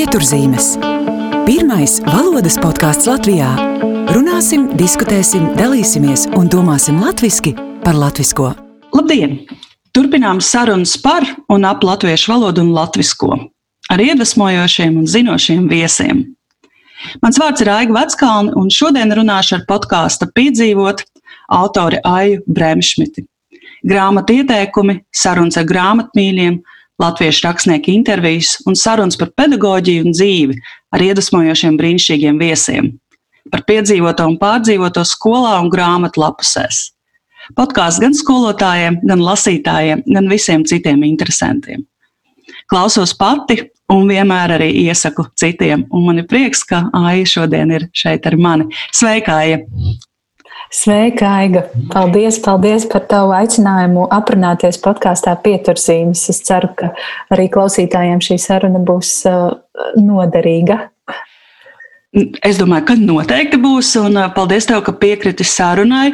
Pieturzīmes. Pirmais valodas podkāsts Latvijā. Runāsim, diskutēsim, dalīsimies un domāsim latviešu par latviešu. Labdien! Turpinām sarunas par un ap latviešu valodu un latviešu ar iedvesmojošiem un zinošiem viesiem. Mans vārds ir Aiga Veckalna, un šodien runāšu ar podkāstu piedzīvot autori Aiju Bremšmiti. Grāmatu ieteikumi, sarunas ar grāmatmīļiem, latviešu rakstnieku intervijas un sarunas par pedagoģiju un dzīvi ar iedvesmojošiem brīnišķīgiem viesiem, par piedzīvoto un pārdzīvoto skolā un grāmatu lapusēs. Podkāsts gan skolotājiem, gan lasītājiem, gan visiem citiem interesantiem. Klausos pati un vienmēr arī iesaku citiem, un man ir prieks, ka Aija šodien ir šeit ar mani. Sveika, Aija! Sveika, Aiga! Paldies, paldies par tavu aicinājumu aprunāties podkāstā Pieturzīmes. Es ceru, ka arī klausītājiem šī saruna būs uh, noderīga. Es domāju, ka noteikti būs, un uh, paldies tev, ka piekriti sarunai.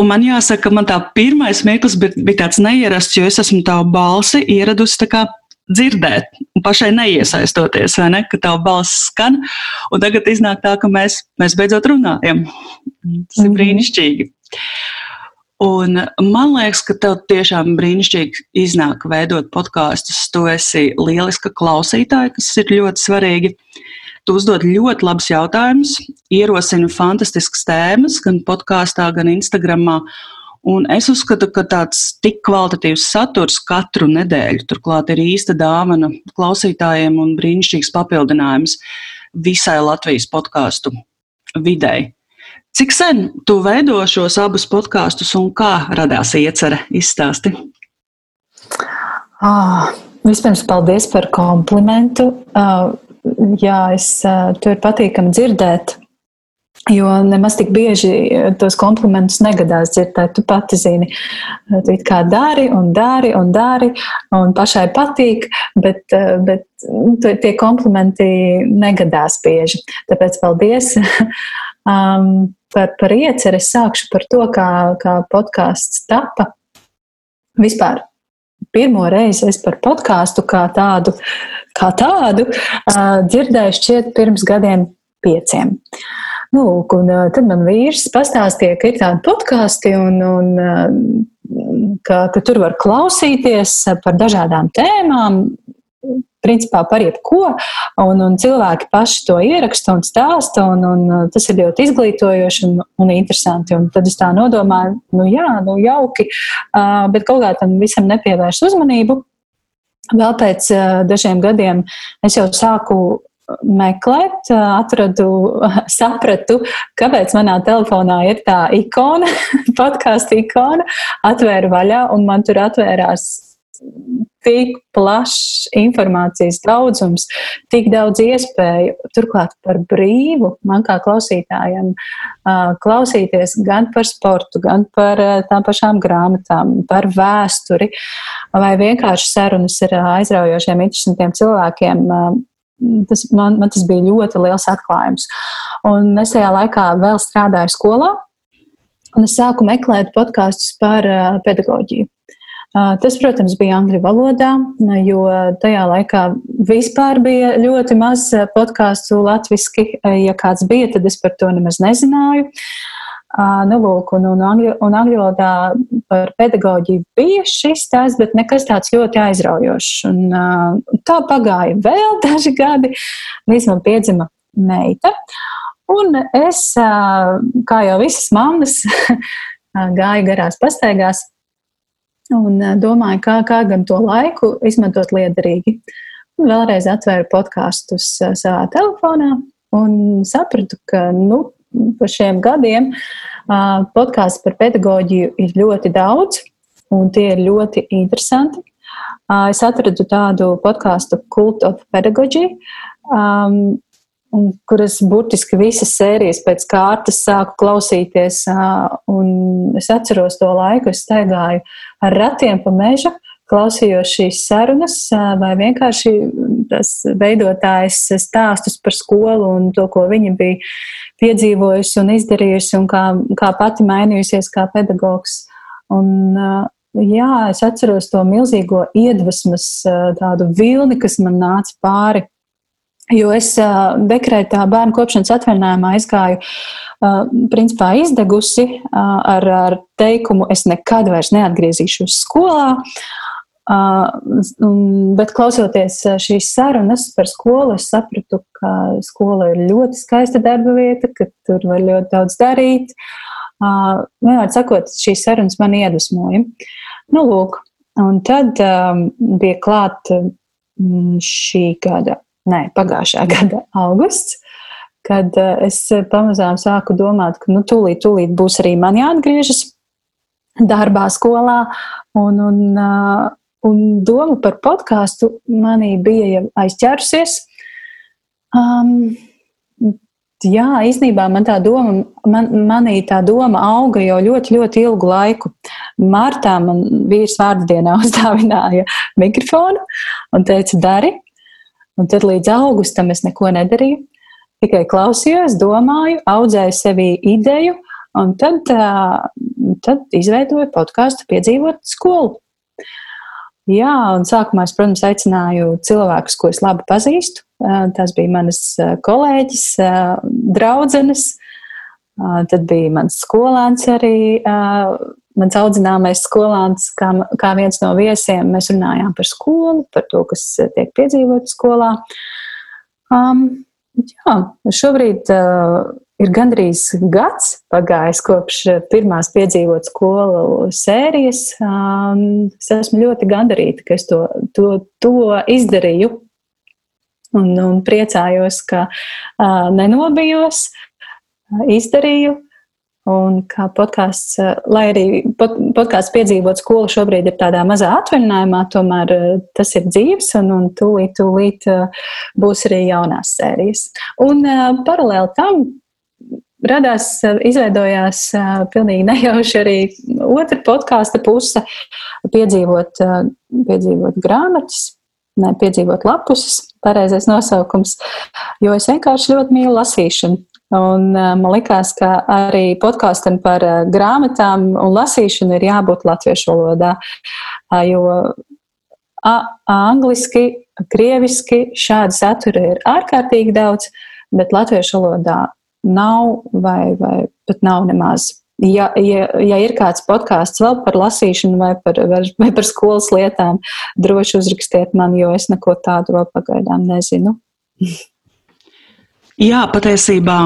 Un man jāsaka, man tā pirmais mirklis bija, bija tāds neierasts, jo es esmu tavu balsi ieradusi tā kā dzirdēt, un pašai neiesaistoties, vai ne, ka tā balss skan. Un tagad iznāk tā, ka mēs, mēs beidzot runājam. Tas ir mhm. brīnišķīgi. Un man liekas, ka tev tiešām brīnišķīgi iznāk veidot podkāstus. Tu esi lieliska klausītāja, kas ir ļoti svarīgi. Tu uzdod ļoti labus jautājumus, ierosini fantastiskas tēmas gan podkāstā, gan Instagramā. Un es uzskatu, ka tāds tik kvalitatīvs saturs katru nedēļu, turklāt ir īsta dāvana klausītājiem un brīnišķīgs papildinājums visai Latvijas podkāstu videi. Cik sen tu veido šos abus podkāstus un kā radās iecerē izstāsti? Ah, vispirms, paldies par komplimentu. Ah, jā, es, ah, to ir patīkami dzirdēt. Jo nemaz tik bieži eh, tos komplimentus negadās dzirdēt. Tu pati zini, tu kā dari un dari un dari, un pašai patīk, bet, eh, bet nu, tie komplimenti negadās bieži. Tāpēc paldies um, par, par ieceri. Es sākšu par to, kā, kā podkāsts tapa. Vispār pirmo reizi es par podkāstu kā tādu, kā tādu uh, dzirdēju šķiet pirms gadiem pieciem. Uh, Nu, lūk, un tad man vīrs pastāstīja, ka ir tādi podkāsti un, un ka, ka tur var klausīties par dažādām tēmām. Principā par jebko, un, un cilvēki paši to ieraksta un stāsta, un, un tas ir ļoti izglītojoši un, un interesanti. Un tad es tā nodomāju, nu jā, nu jauki, bet kaut kā tam visam nepievērš uzmanību. Vēl pēc dažiem gadiem es jau sāku meklēt, atradu, sapratu, kāpēc manā telefonā ir tā ikona, podkāstu ikona, atvēru vaļā un man tur atvērās tik plašs informācijas daudzums, tik daudz iespēju, turklāt par brīvu man kā klausītājam klausīties gan par sportu, gan par tām pašām grāmatām, par vēsturi, vai vienkārši sarunas ar aizraujošiem, interesantiem cilvēkiem tas, man, man tas bija ļoti liels atklājums. Un es tajā laikā vēl strādāju skolā, un es sāku meklēt podkāstus par uh, pedagoģiju. Uh, tas, protams, bija angļu valodā, jo tajā laikā vispār bija ļoti maz podkāstu latviešu. Ja kāds bija, tad es par to nemaz nezināju. Nu, lūk, un, un, angļu, un angļu valodā par pedagoģiju bija šis tēls, bet nekas tāds ļoti aizraujošs. Un, tā pagāja vēl daži gadi, līdz man piedzima meita. Un es, kā jau visas mammas, gāju garās pastaigās un domāju, kā, kā gan to laiku izmantot liederīgi. Un vēlreiz atvēru podkāstus savā telefonā un sapratu, ka nu, pa šiem gadiem podkāstu par pedagoģiju ir ļoti daudz, un tie ir ļoti interesanti. Es atradu tādu podkāstu Cult of Pedagogy, um, kuras burtiski visas sērijas pēc kārtas sāku klausīties. Un es atceros to laiku, es staigāju ar ratiem pa mežu, klausījos šīs sarunas, vai vienkārši tas veidotājs stāstus par skolu un to, ko viņa bija piedzīvojusi un izdarījusi, un kā, kā pati mainījusies kā pedagogs. Un, jā, es atceros to milzīgo iedvesmas tādu vilni, kas man nāca pāri. Jo es dekrētā bērnu kopšanas atvaļinājumā aizgāju, principā izdegusi ar, ar teikumu, es nekad vairs neatgriezīšos skolā. Bet klausoties šīs sarunas par skolu, es sapratu, ka skola ir ļoti skaista darba vieta, ka tur var ļoti daudz darīt. Vienmēr sakot, šīs sarunas man iedvesmoja. Nu, lūk, un tad bija klāta šī gada nē, pagājušā gada augusts, kad es pamazām sāku domāt, ka nu, tūlīt, tūlīt būs arī man jāatgriežas darbā, skolā. Un, un, un doma par podkāstu manī bija jau aizķērusies. Um, jā, īstenībā man tā doma, man, manī tā doma auga jau ļoti, ļoti ilgu laiku. Martā man vīrs vārdu dienā uzdāvināja mikrofonu un teica, dari, Un tad līdz augustam es neko nedarīju. Tikai klausījos, domāju, audzēju sevī ideju, un tad, tad izveidoju podkāstu, piedzīvot skolu. Jā, un sākumā es, protams, aicināju cilvēkus, ko es labi pazīstu. Tas bija manas kolēģis, draudzenes, tad bija mans skolēns arī mans audzināmais skolāns, kā, kā viens no viesiem, mēs runājām par skolu, par to, kas tiek piedzīvots skolā. Um, jā, šobrīd uh, ir gandrīz gads pagājis kopš pirmās piedzīvot skolu sērijas. Um, es esmu ļoti gandarīta, ka es to, to, to izdarīju. Un, un priecājos, ka uh, nenobijos, uh, izdarīju Un kā podkāsts, eh, lai arī pod, podkāsts piedzīvot skolu šobrīd ir tādā mazā atvaļinājumā, tomēr eh, tas ir dzīves un, un tūlīt, tūlīt eh, būs arī jaunās sērijas. Un paralēli tam radās, izveidojās pilnīgi nejauši arī otra podkāsta puse - piedzīvot, piedzīvot grāmatas, ne piedzīvot lapus, pareizais nosaukums, jo es vienkārši ļoti mīlu lasīšanu. Un, man liekas, ka arī podkāstam par grāmatām un lasīšanu ir jābūt latviešu valodā. Jo angliski, krieviski šāda satura ir ārkārtīgi daudz, bet latviešu valodā nav vai, vai pat nav nemaz. Ja, ja, ja ir kāds podkāsts vēl par lasīšanu vai par, vai par skolas lietām, droši uzrakstiet man, jo es neko tādu vēl pagaidām nezinu. Jā, patiesībā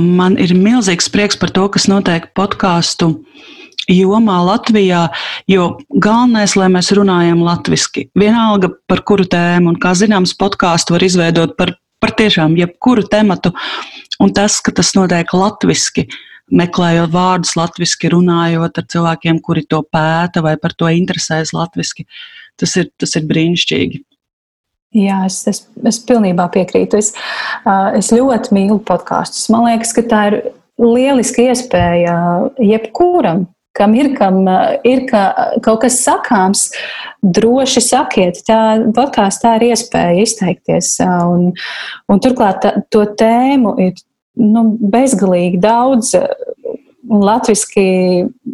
man ir milzīgs prieks par to, kas notiek podkāstu jomā Latvijā, jo galvenais, lai mēs runājam latviešu. Vienalga par kuru tēmu, un kā zināms, podkāstu var izveidot par, par tiešām jebkuru tematu, un tas, ka tas notiek latviešu. Meklējot vārdus latviešu, runājot ar cilvēkiem, kuri to pēta vai par to interesējas latviešu, tas ir, tas ir brīnišķīgi. Jā, es, es, es pilnībā piekrītu. Es, es ļoti mīlu podkāstus. Man liekas, ka tā ir lieliska iespēja jebkuram, kam ir, kam ir ka, kaut kas sakāms, droši sakiet. Tā podkāstā ir iespēja izteikties. Un, un turklāt tā, to tēmu ir nu, bezgalīgi daudz Latviski,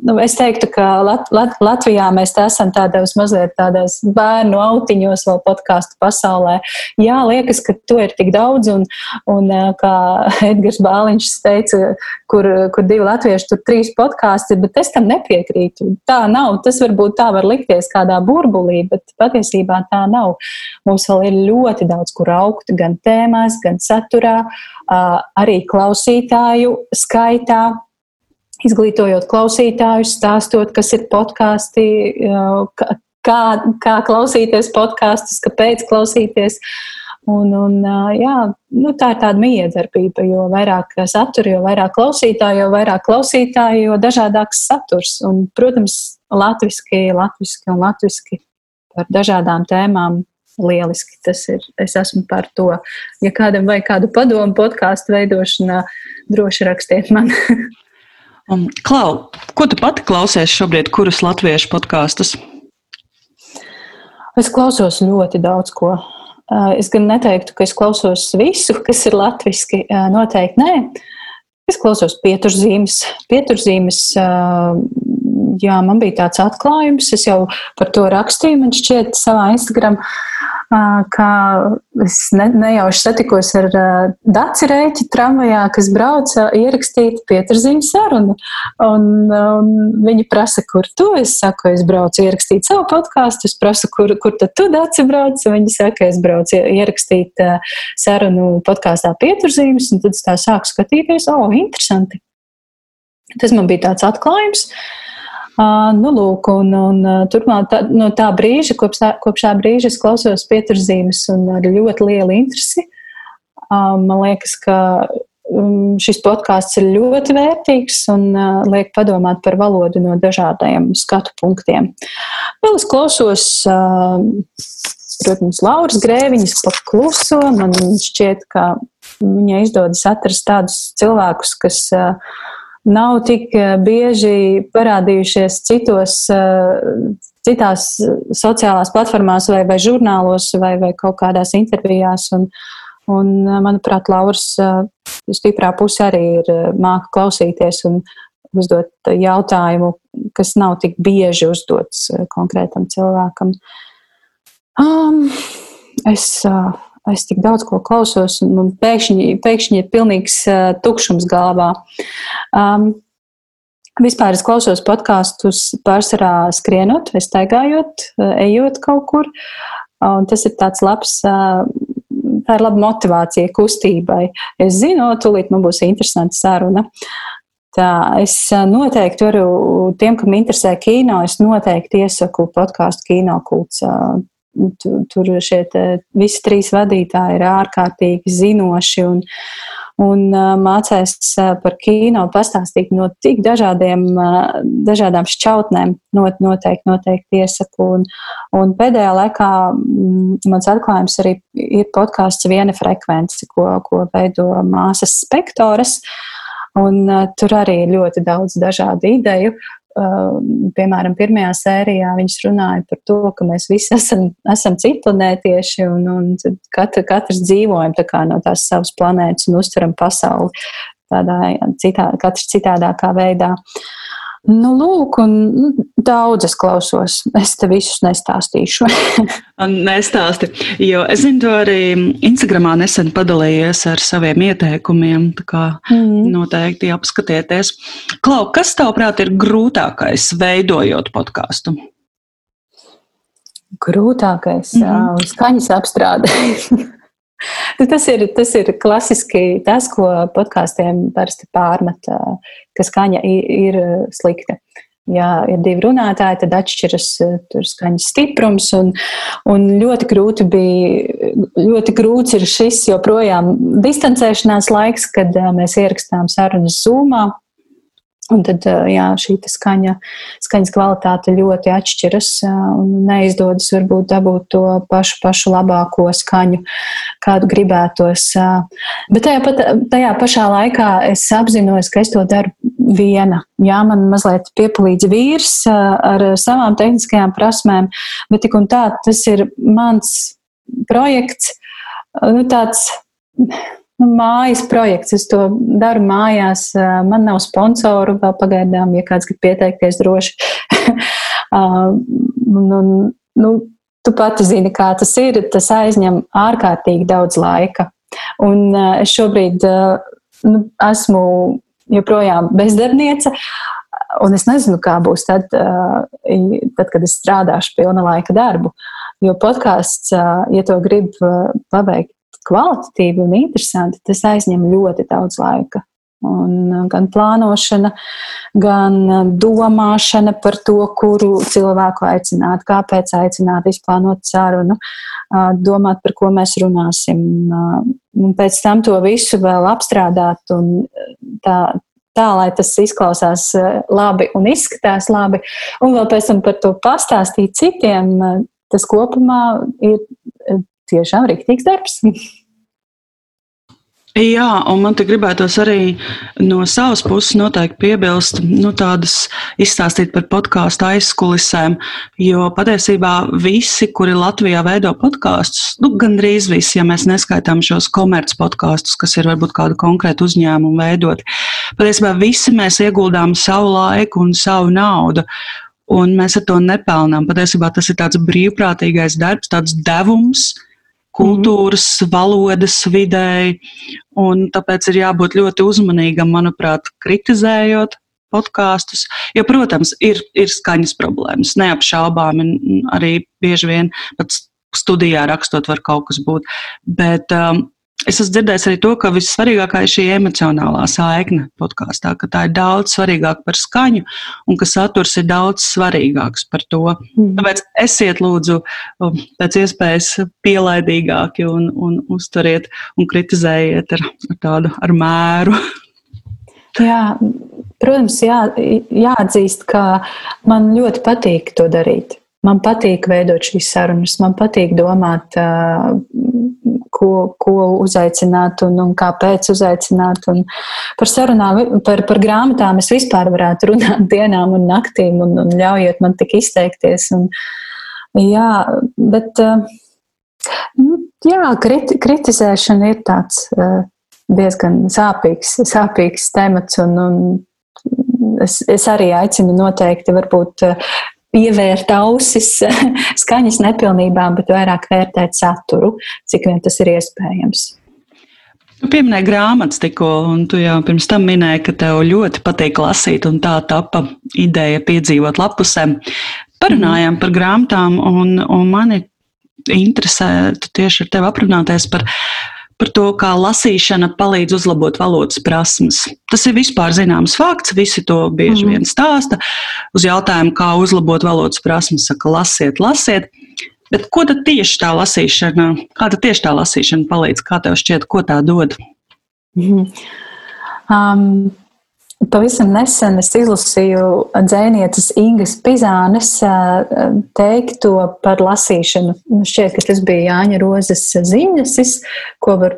nu, es teiktu, ka Lat, Lat, Latvijā mēs esam tādos mazliet tādās bērnu autiņos vēl podkāstu pasaulē. Jā, liekas, ka to ir tik daudz, un, un kā Edgars Bāliņš teica, kur, kur divi latvieši, tur trīs podkāsti, bet es tam nepiekrītu. Tā nav, tas varbūt tā var likties kādā burbulī, bet patiesībā tā nav. Mums vēl ir ļoti daudz, kur augt, gan tēmās, gan saturā, arī klausītāju skaitā izglītojot klausītājus, stāstot, kas ir podkāsti, kā, kā klausīties podkāstus, kāpēc klausīties. Un, un, jā, nu, tā ir tāda miedarbība. Jo vairāk satura, jo vairāk klausītāju, jo vairāk klausītāju, jo dažādāks saturs. Un, protams, latviešu, latviešu un latviešu par dažādām tēmām lieliski. Tas ir. Es esmu par to. Ja kādam vajag kādu padomu podkāstu veidošanā, droši rakstiet man. Um, Klau, ko tu pati klausies šobrīd, kurus latviešu podkāstus? Es klausos ļoti daudz ko. Uh, es gan neteiktu, ka es klausos visu, kas ir latviešu. Uh, noteikti nē. Es klausos pieturzīmes. Pieturzīmes, uh, jā, man bija tāds atklājums. Es jau par to rakstīju, man šķiet, savā Instagram. Kā es ne, nejauši satikos ar Daci Rēķi tramvajā, kas brauca ierakstīt pieturziņu sarunu. Un, un viņi prasa, kur tu? Es saku, es braucu ierakstīt savu podkāstu. Es prasu, kur, kur tad tu, Daci, brauc? Viņi saka, es braucu ierakstīt sarunu podkāstā pieturzīmes, un tad es tā sāku skatīties, o, oh, interesanti. Tas man bija tāds atklājums. Uh, nu, lūk, un, un turpmāk, tā, no tā brīža, kopš tā, kopš tā brīža, es klausos pieturzīmes un ar ļoti lielu interesi. Man liekas, ka um, šis podkāsts ir ļoti vērtīgs un liek padomāt par valodu no dažādiem skatu punktiem. Vēl es klausos, protams, Lauras grēviņas par kluso. Man šķiet, ka viņai izdodas atrast tādus cilvēkus, kas uh, nav tik eh, bieži parādījušies citos, eh, citās sociālās platformās vai, vai žurnālos vai, vai kaut kādās intervijās. Un, un, eh, manuprāt, Lauras stiprā puse arī ir māka klausīties un uzdot jautājumu, kas nav tik bieži uzdots konkrētam cilvēkam. Um, es uh, es tik daudz ko klausos, un man pēkšņi, pēkšņi ir pilnīgs uh, tukšums galvā. Um, Vispār es klausos podkāstus pārsvarā skrienot, vai staigājot, ejot kaut kur. Un tas ir tāds labs, tā ir laba motivācija kustībai. Es zinu, tūlīt man būs interesanta saruna. Tā, es noteikti varu tiem, kam interesē kino, es noteikti iesaku podkāstu kino kults. Tur šie visi trīs vadītāji ir ārkārtīgi zinoši un, un mācās par kino pastāstīt no tik dažādiem, dažādām šķautnēm. Not, noteikti, noteikti iesaku. Un, un pēdējā laikā mans atklājums arī ir podkāsts Viena frekvence, ko, ko veido māsas spektores. Un, uh, tur arī ir ļoti daudz dažādu ideju. Uh, piemēram, pirmajā sērijā viņš runāja par to, ka mēs visi esam, esam citplanētieši un, un katra, katrs dzīvojam tā no tās savas planētas un uztveram pasauli tādā citā, katrs citādākā veidā. Nu, lūk, un nu, daudz es klausos. Es te visus nestāstīšu. Nestāsti, jo es zinu, to arī Instagramā nesen padalījies ar saviem ieteikumiem. Tā kā mm. noteikti apskatieties. Klau, kas tavuprāt ir grūtākais veidojot podkāstu? Grūtākais mm -hmm. skaņas apstrāde. Nu, tas, ir, tas ir klasiski tas, ko podkāstiem parasti pārmet, ka skaņa ir slikta ja ir divi runātāji, tad atšķiras skaņas stiprums. Un, un ļoti grūti bija, ļoti grūts ir šis joprojām distancēšanās laiks, kad mēs ierakstām sarunas zūmā. Un tad jā, šī skaņa, skaņas kvalitāte ļoti atšķiras un neizdodas varbūt dabūt to pašu, pašu labāko skaņu, kādu gribētos. Bet tajā, pat, tajā pašā laikā es apzinos, ka es to daru viena. Jā, man mazliet piepalīdz vīrs ar savām tehniskajām prasmēm, bet tik un tā tas ir mans projekts. Nu, tāds nu, mājas projekts. Es to daru mājās. Man nav sponsoru vēl pagaidām, ja kāds grib pieteikties droši. un, un, nu, tu pati zini, kā tas ir. Tas aizņem ārkārtīgi daudz laika. Un es šobrīd nu, esmu joprojām bezdarbniece. Un es nezinu, kā būs tad, tad kad es strādāšu pilna laika darbu. Jo podkāsts, ja to grib paveikt kvalitatīvi un interesanti, tas aizņem ļoti daudz laika. Un uh, gan plānošana, gan uh, domāšana par to, kuru cilvēku aicināt, kāpēc aicināt, izplānot sarunu, uh, domāt, par ko mēs runāsim, un pēc tam to visu vēl apstrādāt un tā, tā, lai tas izklausās labi un izskatās labi, un vēl pēc tam par to pastāstīt citiem, tas kopumā ir tiešām rīktīgs darbs. Jā, un man te gribētos arī no savas puses noteikti piebilst, nu, tādas izstāstīt par podkāstu aizkulisēm, jo patiesībā visi, kuri Latvijā veido podkāstus, nu, gandrīz visi, ja mēs neskaitām šos komerc podkāstus, kas ir varbūt kādu konkrētu uzņēmumu veidot, patiesībā visi mēs ieguldām savu laiku un savu naudu. un mēs ar to nepelnām. Patiesībā tas ir tāds brīvprātīgais darbs, tāds devums kultūras, mm. valodas videi, tāpēc ir jābūt ļoti uzmanīgam, manuprāt, kritizējot podkāstus. Jo, protams, ir, ir skaņas problēmas, neapšaubām, arī bieži vien pat studijā rakstot var kaut kas būt. Bet um, Es esmu dzirdējis arī to, ka vissvarīgākā ir šī emocionālā saikne podkāstā, ka tā ir daudz svarīgāka par skaņu un ka saturs ir daudz svarīgāks par to. Mm. Tāpēc esiet lūdzu um, pēc iespējas pielaidīgāki un, un uzturiet un kritizējiet ar, ar tādu ar mēru. Jā, protams, jā, jāatzīst, ka man ļoti patīk to darīt. Man patīk veidot šīs sarunas, man patīk domāt, ko, ko uzaicināt un, un kāpēc uzaicināt. Un par sarunām, par, par grāmatām es vispār varētu runāt dienām un naktīm, un, un ļaujiet man tik izteikties. Un, jā, bet nu, jā, kriti, kritizēšana ir tāds diezgan sāpīgs, sāpīgs temats. Un, un es, es arī aicinu noteikti varbūt pievērt ausis skaņas nepilnībām, bet vairāk vērtēt saturu, cik vien tas ir iespējams. Tu pieminēji grāmatas tikko, un tu jau pirms tam minēji, ka tev ļoti patīk lasīt, un tā tapa ideja piedzīvot lapusēm. Parunājām par grāmatām, un, un mani interesē tieši ar tevi aprunāties par par to, kā lasīšana palīdz uzlabot valodas prasmes. Tas ir vispār zināms fakts, visi to bieži mm. vien stāsta. Uz jautājumu, kā uzlabot valodas prasmes, saka, lasiet, lasiet. Bet ko tad tieši tā lasīšana, kā tad tieši tā lasīšana palīdz? Kā tev šķiet, ko tā dod? Mm. Um, Pavisam nesen es izlasīju dzēnietes Ingas Pizānes teikto par lasīšanu. Man šķiet, ka tas bija Jāņa Rozes ziņas, ko var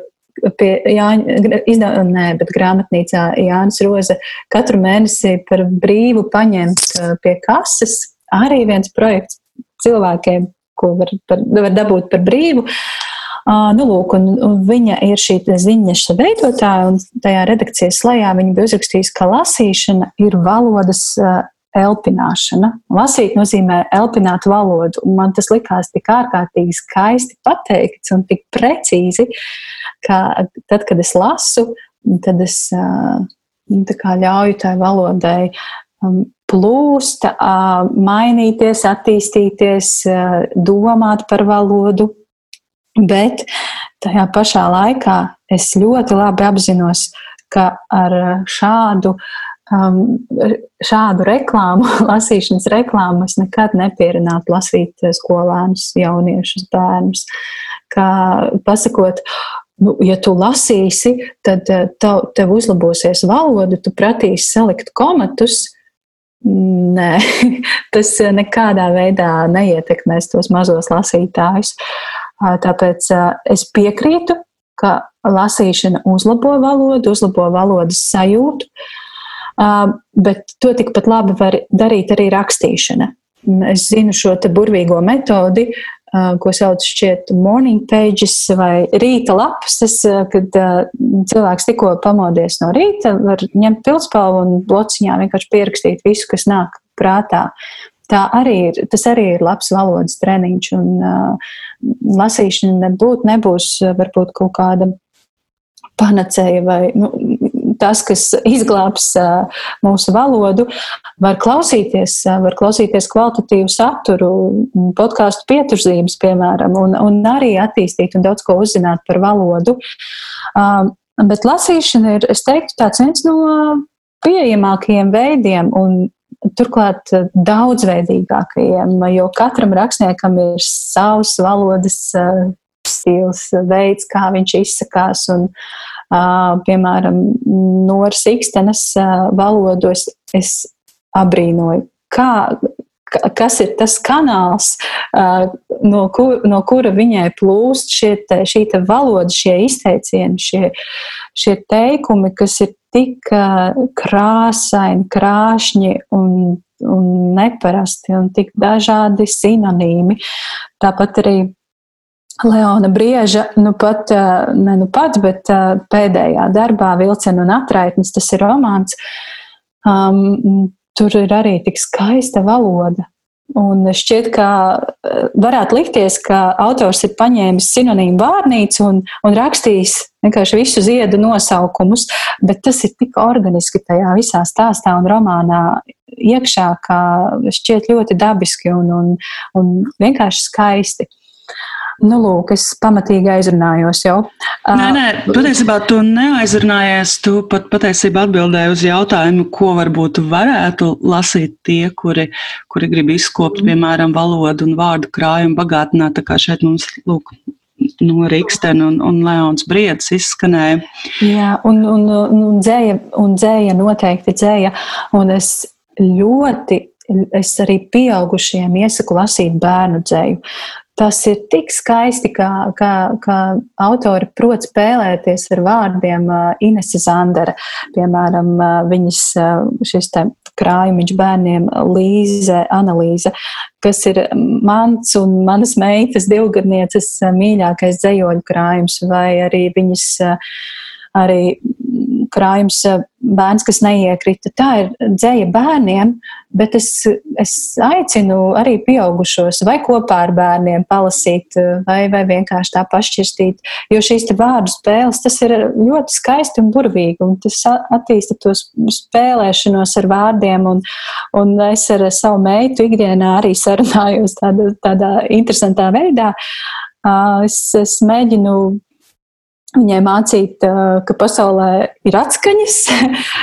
pie Jāņa, izdevuma, nē, bet grāmatnīcā Jānis Roze katru mēnesi par brīvu paņemt pie kases. Arī viens projekts cilvēkiem, ko var, par, var dabūt par brīvu. Uh, Nu, lūk, un, un viņa ir šī ziņas veidotāja, un tajā redakcijas slēgā viņa bija uzrakstījusi, ka lasīšana ir valodas elpināšana. Lasīt nozīmē elpināt valodu, un man tas likās tik ārkārtīgi skaisti pateikts un tik precīzi, ka tad, kad es lasu, tad es nu, ļauju tai valodai plūst, mainīties, attīstīties, domāt par valodu, Bet tajā pašā laikā es ļoti labi apzinos, ka ar šādu, um, šādu reklāmu, lasīšanas reklāmu, es nekad nepierinātu lasīt skolēnus, jauniešus, bērnus. Kā pasakot, nu, ja tu lasīsi, tad eh, tev, tev uzlabosies valoda, tu pratīsi salikt komatus. Nē, tas nekādā veidā neietekmēs tos mazos lasītājus. Tāpēc es piekrītu, ka lasīšana uzlabo valodu, uzlabo valodas sajūtu, bet to tikpat labi var darīt arī rakstīšana. Es zinu šo burvīgo metodi, ko sauc šķiet morning pages vai rīta lapas, kad cilvēks tikko pamodies no rīta, var ņemt pilspalvu un blociņā vienkārši pierakstīt visu, kas nāk prātā tā arī ir, tas arī ir labs valodas treniņš. Un, uh, lasīšana nebūt, nebūs varbūt kaut kāda panacēja vai nu, tas, kas izglābs uh, mūsu valodu, var klausīties, uh, var klausīties kvalitatīvu saturu, podkāstu pieturzīmes, piemēram, un, un arī attīstīt un daudz ko uzzināt par valodu. Uh, bet lasīšana ir, es teiktu, tāds viens no pieejamākajiem veidiem, un turklāt eh, daudzveidīgākajiem, jo katram rakstniekam ir savs valodas eh, stils, veids, kā viņš izsakās. Un, piemēram, Noras Ikstenes valodu es, es abrīnoju. Kā, kas ir tas kanāls, no, kur, no kura viņai plūst šie šī valoda, šie izteicieni, šie, šie teikumi, kas ir tik krāsaini, krāšņi un, un neparasti un tik dažādi sinonīmi. Tāpat arī Leona Brieža, nu pat, ne nu pat, bet pēdējā darbā Vilciena un atraitnes, tas ir romāns. Um, tur ir arī tik skaista valoda. Un šķiet, ka eh, varētu likties, ka autors ir paņēmis sinonīmu vārnīcu un, un rakstījis vienkārši visu ziedu nosaukumus, bet tas ir tik organiski tajā visā stāstā un romānā iekšā, ka šķiet ļoti dabiski un, un, un vienkārši skaisti. Nu, lūk, es pamatīgi aizrunājos jau. Nē, nē, patiesībā tu neaizrunājies. Tu pat patiesībā atbildēji uz jautājumu, ko varbūt varētu lasīt tie, kuri, kuri grib izkopt, mm. piemēram, valodu un vārdu krājumu bagātināt. Tā kā šeit mums, lūk, no Rīgstena un, un Leons Briedis izskanēja. Jā, un, un, un, dzēja, un dzēja noteikti dzēja. Un es ļoti, es arī pieaugušiem iesaku lasīt bērnu dzēju tas ir tik skaisti, kā, kā, kā autori prot spēlēties ar vārdiem. Inese Zandera, piemēram, viņas šis te krājumiņš bērniem Līze, Analīze, kas ir mans un manas meitas divgadnieces mīļākais dzējoļu krājums, vai arī viņas arī krājums eh, bērns, kas neiekrita. Tā ir dzēja bērniem, bet es, es aicinu arī pieaugušos vai kopā ar bērniem palasīt, eh, vai, vai vienkārši tā pašķirstīt. Jo šīs vārdu spēles, tas ir ļoti skaisti un burvīgi, un tas attīsta to spēlēšanos ar vārdiem, un, un es ar savu meitu ikdienā arī sarunājos tādā, tādā interesantā veidā. Es, es mēģinu viņai mācīt, ka pasaulē ir atskaņas.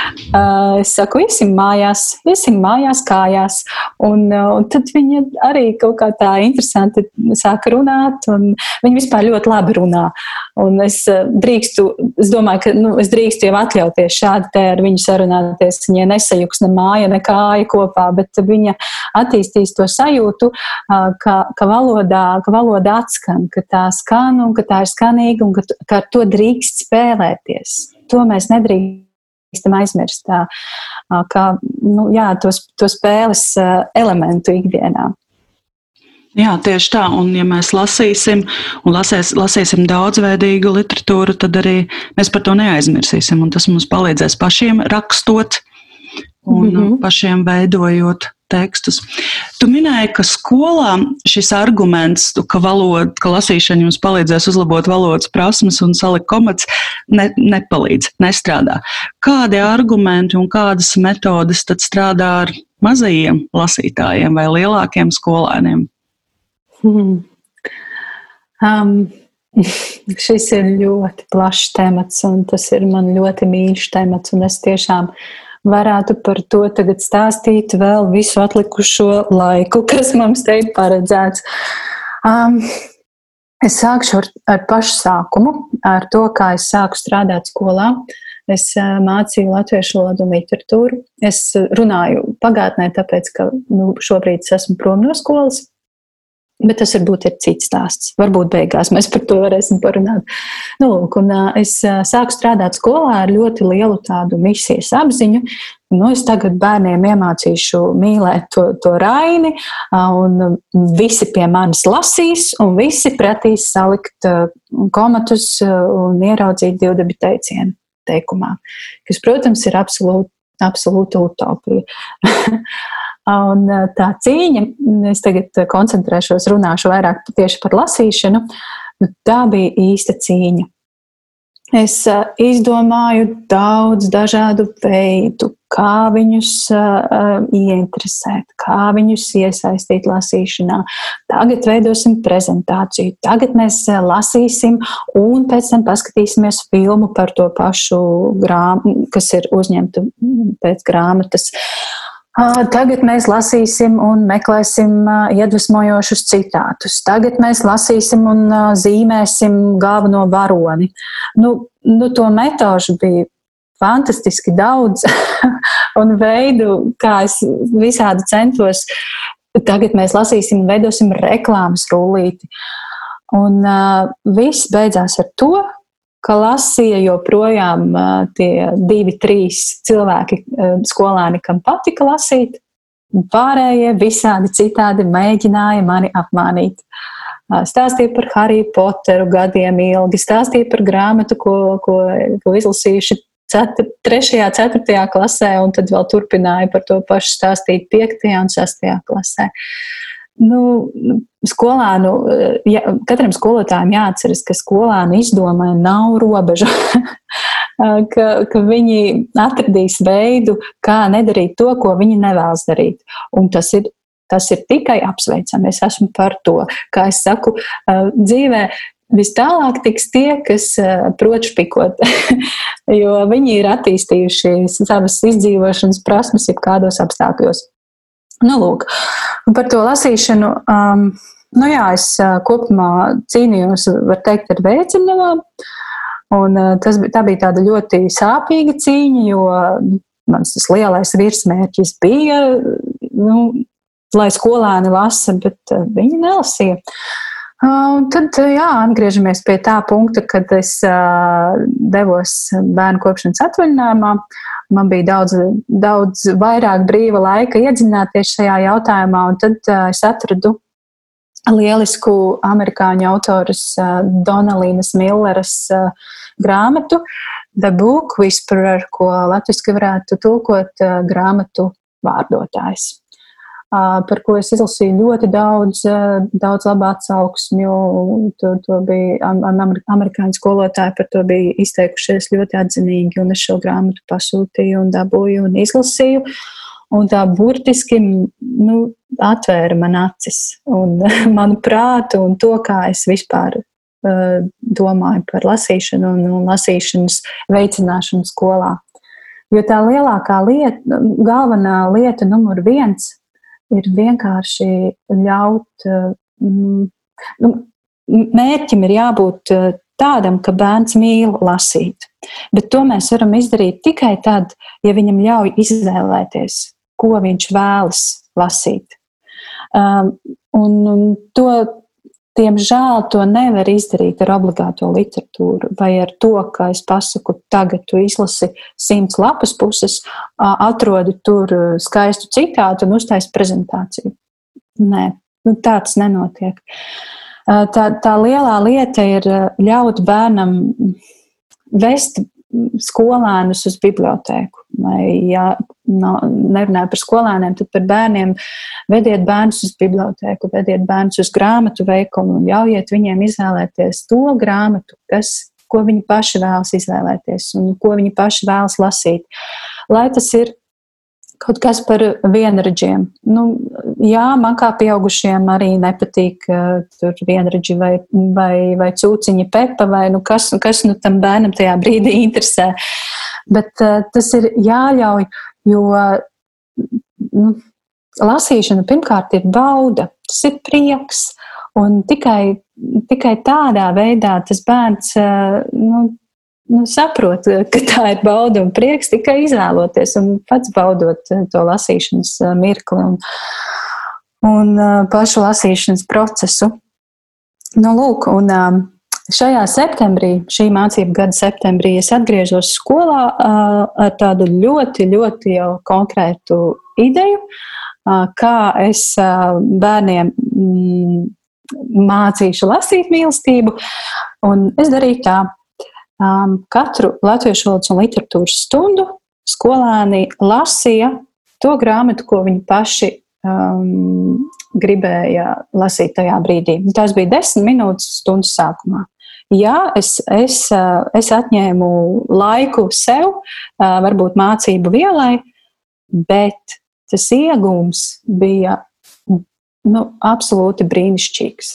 es saku, iesim mājās, iesim mājās, kājās. Un, un tad viņa arī kaut kā tā interesanti sāka runāt, un viņa vispār ļoti labi runā. Un es drīkstu, es domāju, ka nu, es drīkstu jau atļauties šādi te ar viņu sarunāties. Viņai nesajuks ne māja, ne kāja kopā, bet viņa attīstīs to sajūtu, ka, ka, valodā, ka valoda atskan, ka tā skan un ka tā ir skanīga un ka, ka ar to to drīkst spēlēties. To mēs nedrīkstam aizmirst, tā, kā nu, jā, to, to spēles elementu ikdienā. Jā, tieši tā. Un, ja mēs lasīsim un lasēs, lasīsim daudzveidīgu literatūru, tad arī mēs par to neaizmirsīsim. Tas mums palīdzēs pašiem rakstot un mm -hmm. pašiem veidojot tekstus. Tu minēji, ka skolā šis arguments, ka, valoda, ka lasīšana jums palīdzēs uzlabot valodas prasmes un salikt komats, ne, nepalīdz, nestrādā. Kādi argumenti un kādas metodes tad strādā ar mazajiem lasītājiem vai lielākiem skolēniem? Hmm. Um, šis ir ļoti plašs temats, un tas ir man ļoti mīļš temats. Es tiešām uh, varētu par to tagad stāstīt vēl visu atlikušo laiku, kas mums te ir paredzēts. Um, es sākšu ar, ar pašu sākumu, ar to, kā es sāku strādāt skolā. Es mācīju latviešu valodu un literatūru. Es runāju pagātnē, tāpēc, ka nu, šobrīd es esmu prom no skolas. Bet tas varbūt ir cits stāsts. Varbūt beigās mēs par to varēsim parunāt. Nu, un, es sāku strādāt skolā ar ļoti lielu tādu misijas apziņu. Nu, es tagad bērniem iemācīšu mīlēt to, to raini, un visi pie manis lasīs, un visi pratīs salikt komatus un ieraudzīt divdebi teicienu teikumā, kas, protams, ir absolūti, absolūta utopija. Un eh, tā cīņa, es tagad koncentrēšos, runāšu vairāk tieši par lasīšanu, nu, tā bija īsta cīņa. Es eh, izdomāju daudz dažādu veidu, kā viņus uh, ieinteresēt, kā viņus iesaistīt lasīšanā. Tagad veidosim prezentāciju, tagad mēs lasīsim, un pēc tam paskatīsimies filmu par to pašu grāmatu, kas ir uzņemta pēc grāmatas. Uh, Tagad mēs lasīsim un meklēsim iedvesmojošus citātus. Tagad mēs lasīsim un zīmēsim galveno varoni. Nu, nu, to metožu bija fantastiski daudz un veidu, kā es visādi centos. Tagad mēs lasīsim un veidosim reklāmas rullīti. Un uh, viss beidzās ar to, ka lasīja joprojām tie divi, trīs cilvēki, skolēni, kam patika lasīt, un pārējie visādi citādi mēģināja mani apmānīt. Stāstīja par Harry Potteru gadiem ilgi, stāstīja par grāmatu, ko, ko, ko izlasījuši 4, 3. 4. klasē, un tad vēl turpināju par to pašu stāstīt 5. un 6. klasē. Nu, skolānu, ja, katram skolotājam jāatceras, ka skolānu izdomai nav robeža. ka, ka viņi atradīs veidu, kā nedarīt to, ko viņi nevēlas darīt. Un tas ir Tas ir tikai apsveicami. Es esmu par to. Kā es saku, dzīvē vis tālāk tiks tie, kas prot špikot, jo viņi ir attīstījuši savas izdzīvošanas prasmes jau kādos apstākļos. Nu, lūk, par to lasīšanu. Um, nu jā, es kopumā cīnījos, var teikt, ar veicinājumu. Un tas, tā bija tāda ļoti sāpīga cīņa, jo mans lielais virsmērķis bija nu, lai skolēni lasa, bet eh, viņi nelasīja. Un tad, jā, atgriežamies pie tā punkta, kad es uh, devos bērnu kopšanas atvaļinājumā. Man bija daudz, daudz vairāk brīva laika iedziļināties šajā jautājumā, un tad uh, es atradu lielisku amerikāņu autoras uh, Donalīnas Milleras uh, grāmatu The Book Whisperer, ko latviski varētu tulkot uh, grāmatu vārdotājs par ko es izlasīju ļoti daudz, daudz labu atsauksmju. To, to bija amerikāņu skolotāji par to bija izteikušies ļoti atzinīgi, un es šo grāmatu pasūtīju un dabūju un izlasīju. Un tā burtiski nu, atvēra man acis un manu prātu un to, kā es vispār uh, domāju par lasīšanu un, un lasīšanas veicināšanu skolā. Jo tā lielākā lieta, galvenā lieta numur viens ir vienkārši ļaut. Mm, nu, mērķim ir jābūt eh, tādam, ka bērns mīl lasīt. Bet to mēs varam izdarīt tikai tad, ja viņam ļauj izvēlēties, ko viņš vēlas lasīt. Um, un, un to Diemžēl to nevar izdarīt ar obligāto literatūru vai ar to, ka es pasaku, tagad tu izlasi simts lapas puses, atrodi tur skaistu citātu un uztaisi prezentāciju. Nē, nu, tāds nenotiek. Tā, tā lielā lieta ir ļaut bērnam vest skolēnus uz bibliotēku. Vai, ja nerunāju par skolēniem, tad par bērniem. Vediet bērnus uz bibliotēku, vediet bērnus uz grāmatu veikalu un ļaujiet viņiem izvēlēties to grāmatu, kas, ko viņi paši vēlas izvēlēties un ko viņi paši vēlas lasīt. Lai tas ir kaut kas par vienradžiem. Nu, jā, man kā pieaugušiem arī nepatīk uh, tur vienradži vai, vai, vai cūciņa pepa vai nu kas, kas nu tam bērnam tajā brīdī interesē. Bet uh, tas ir jāļauj, jo nu, lasīšana pirmkārt ir bauda, tas ir prieks. Un tikai, tikai tādā veidā tas bērns uh, nu, nu, saprot, ka tā ir bauda un prieks tikai izvēloties un pats baudot eh, to lasīšanas mirkli un, un pašu lasīšanas procesu. Nu, lūk, un, Šajā septembrī, šī mācību gada septembrī, es atgriežos skolā ar tādu ļoti, ļoti jau konkrētu ideju, kā es bērniem mm, mācīšu lasīt mīlestību. Un es darīju tā, um, katru latviešu valodas un literatūras stundu skolēni lasīja to grāmatu, ko viņi paši um, gribēja lasīt tajā brīdī. Tas bija desmit minūtes stundas sākumā. Jā, es, es, es atņēmu laiku sev, varbūt mācību vielai, bet tas iegūms bija nu, absolūti brīnišķīgs.